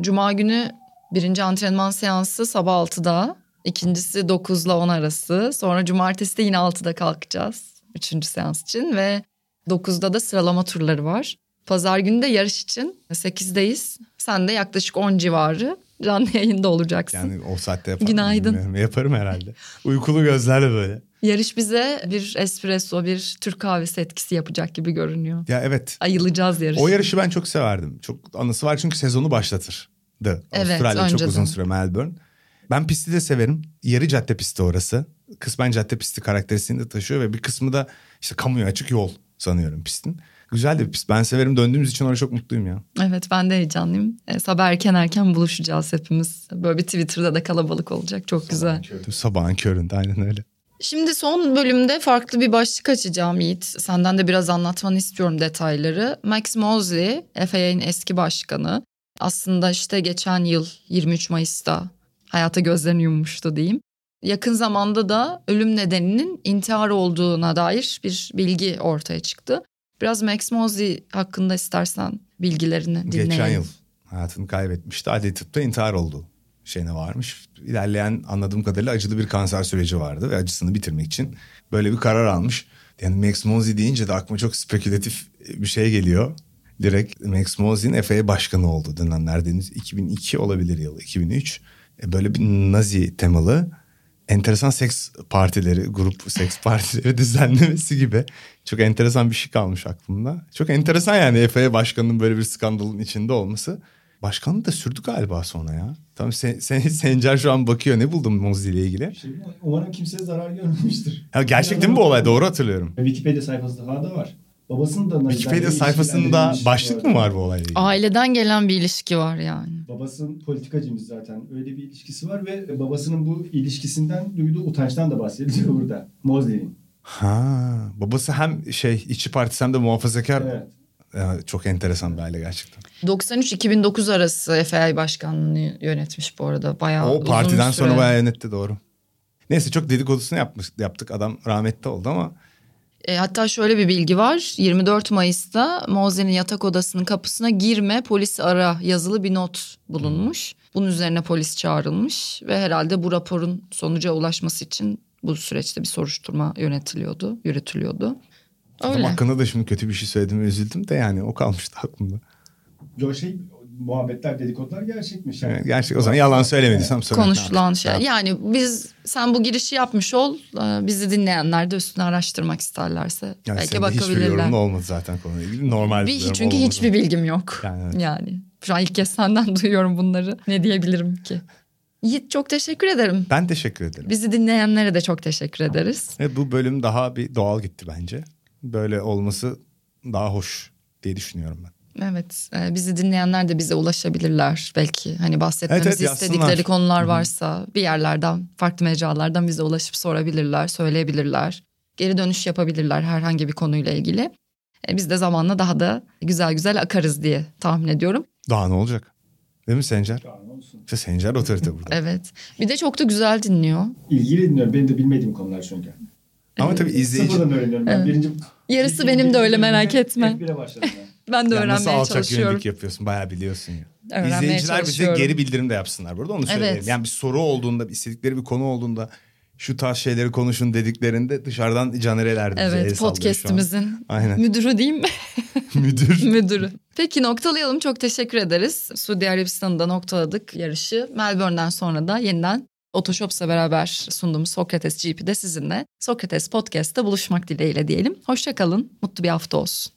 Cuma günü birinci antrenman seansı sabah 6'da. İkincisi 9 ile 10 arası. Sonra cumartesi de yine 6'da kalkacağız. Üçüncü seans için ve 9'da da sıralama turları var. Pazar günü de yarış için 8'deyiz. Sen de yaklaşık 10 civarı canlı yayında olacaksın. Yani o saatte yaparım. Günaydın. bilmiyorum. Yaparım herhalde. Uykulu gözlerle böyle. Yarış bize bir espresso, bir Türk kahvesi etkisi yapacak gibi görünüyor. Ya evet. Ayılacağız yarış. O yarışı ben çok severdim. Çok anısı var çünkü sezonu başlatırdı. Evet, Avustralya çok önceden. uzun süre Melbourne. Ben pisti de severim. Yarı cadde pisti orası. Kısmen cadde pisti karakterisini de taşıyor ve bir kısmı da işte kamuya açık yol sanıyorum pistin. Güzel de bir pist. Ben severim. Döndüğümüz için orada çok mutluyum ya. Evet ben de heyecanlıyım. E, sabah erken erken buluşacağız hepimiz. Böyle bir Twitter'da da kalabalık olacak. Çok güzel. Sabahın köründe aynen öyle. Şimdi son bölümde farklı bir başlık açacağım Yiğit. Senden de biraz anlatmanı istiyorum detayları. Max Mosley, FAA'nin eski başkanı. Aslında işte geçen yıl 23 Mayıs'ta hayata gözlerini yummuştu diyeyim. Yakın zamanda da ölüm nedeninin intihar olduğuna dair bir bilgi ortaya çıktı. Biraz Max Mosley hakkında istersen bilgilerini dinleyelim. Geçen yıl hayatını kaybetmişti. Adli tıpta intihar oldu şeyine varmış. İlerleyen anladığım kadarıyla acılı bir kanser süreci vardı ve acısını bitirmek için böyle bir karar almış. Yani Max Mosley deyince de aklıma çok spekülatif bir şey geliyor. Direkt Max Mosley'nin FAA başkanı oldu dönemlerdeniz. 2002 olabilir yıl 2003. E, Böyle bir nazi temalı enteresan seks partileri, grup seks partileri düzenlemesi gibi çok enteresan bir şey kalmış aklımda. Çok enteresan yani FAA başkanının böyle bir skandalın içinde olması. Başkanlığı da sürdü galiba sonra ya. Tamam sen, sen, Sencer şu an bakıyor ne buldun Mosley ile ilgili? Şey, umarım kimseye zarar görmemiştir. Ya gerçek değil mi bu olay? Doğru hatırlıyorum. Wikipedia sayfasında hala da var. Babasının da Wikipedia sayfasında ilişkisi başlık mı var bu olayla ilgili? Aileden gelen bir ilişki var yani. Babasının politikacımız zaten. Öyle bir ilişkisi var ve babasının bu ilişkisinden duyduğu utançtan da bahsediliyor burada. Mosley'nin. Ha, babası hem şey içi partisi hem de muhafazakar. Evet. Ya, çok enteresan bir aile gerçekten. 93-2009 arası FAA başkanlığını yönetmiş bu arada. Bayağı o uzun partiden süre. sonra bayağı yönetti doğru. Neyse çok dedikodusunu yapmış, yaptık. Adam rahmetli oldu ama E, hatta şöyle bir bilgi var. 24 Mayıs'ta Mosley'nin yatak odasının kapısına girme polis ara yazılı bir not bulunmuş. Bunun üzerine polis çağrılmış ve herhalde bu raporun sonuca ulaşması için bu süreçte bir soruşturma yönetiliyordu, yürütülüyordu. adam Öyle. hakkında da şimdi kötü bir şey söyledim üzüldüm de yani o kalmıştı aklımda. Yo şey muhabbetler dedikodular gerçekmiş. Yani. Gerçek o zaman yalan söylemediysem söylemek Konuşulan şey. Ya, Yani biz sen bu girişi yapmış ol. e, Bizi dinleyenler de üstüne araştırmak isterlerse yani belki senin de hiçbir bakabilirler. yorumun olmadı zaten konuyla ilgili. Normal Bir, çünkü olmadı. hiçbir bilgim yok. Yani evet. Yani şu an ilk kez senden duyuyorum bunları. Ne diyebilirim ki? Yiğit çok teşekkür ederim. Ben teşekkür ederim. Bizi dinleyenlere de çok teşekkür ederiz. Evet, bu bölüm daha bir doğal gitti bence. Böyle olması daha hoş diye düşünüyorum ben. Evet, e, bizi dinleyenler de bize ulaşabilirler belki. Hani bahsetmemizi Evet, evet, istedikleri yazsınlar. konular varsa bir yerlerden, farklı mecralardan bize ulaşıp sorabilirler, söyleyebilirler. Geri dönüş yapabilirler herhangi bir konuyla ilgili. E, Biz de zamanla daha da güzel güzel akarız diye tahmin ediyorum. Daha ne olacak? Değil mi Sencer? Daha ne olsun. İşte Sencer otorite burada. Evet. Bir de çok da güzel dinliyor. İlgili dinliyorum. Benim de bilmediğim konular çünkü. Ama tabii izleyici Sıfırdan öğreniyorum. Ben Evet. birinci, Yarısı benim de öyle merak etme. F1'e başladım ben. Ben de Yani nasıl öğrenmeye alçak çalışıyorum. yönelik yapıyorsun bayağı biliyorsun ya. Öğrenmeye İzleyiciler bize geri bildirim de yapsınlar burada onu söyleyelim. Evet. Yani bir soru olduğunda istedikleri bir konu olduğunda şu tarz şeyleri konuşun dediklerinde dışarıdan canereler bize Evet podcast'imizin Aynen. müdürü diyeyim mi? Müdür. müdürü. Peki noktalayalım. Çok teşekkür ederiz. Suudi Arabistan'da noktaladık yarışı. Melbourne'den sonra da yeniden Otoshops'la beraber sunduğumuz Sokrates GP'de sizinle Sokrates Podcast'ta buluşmak dileğiyle diyelim. Hoşçakalın. Mutlu bir hafta olsun.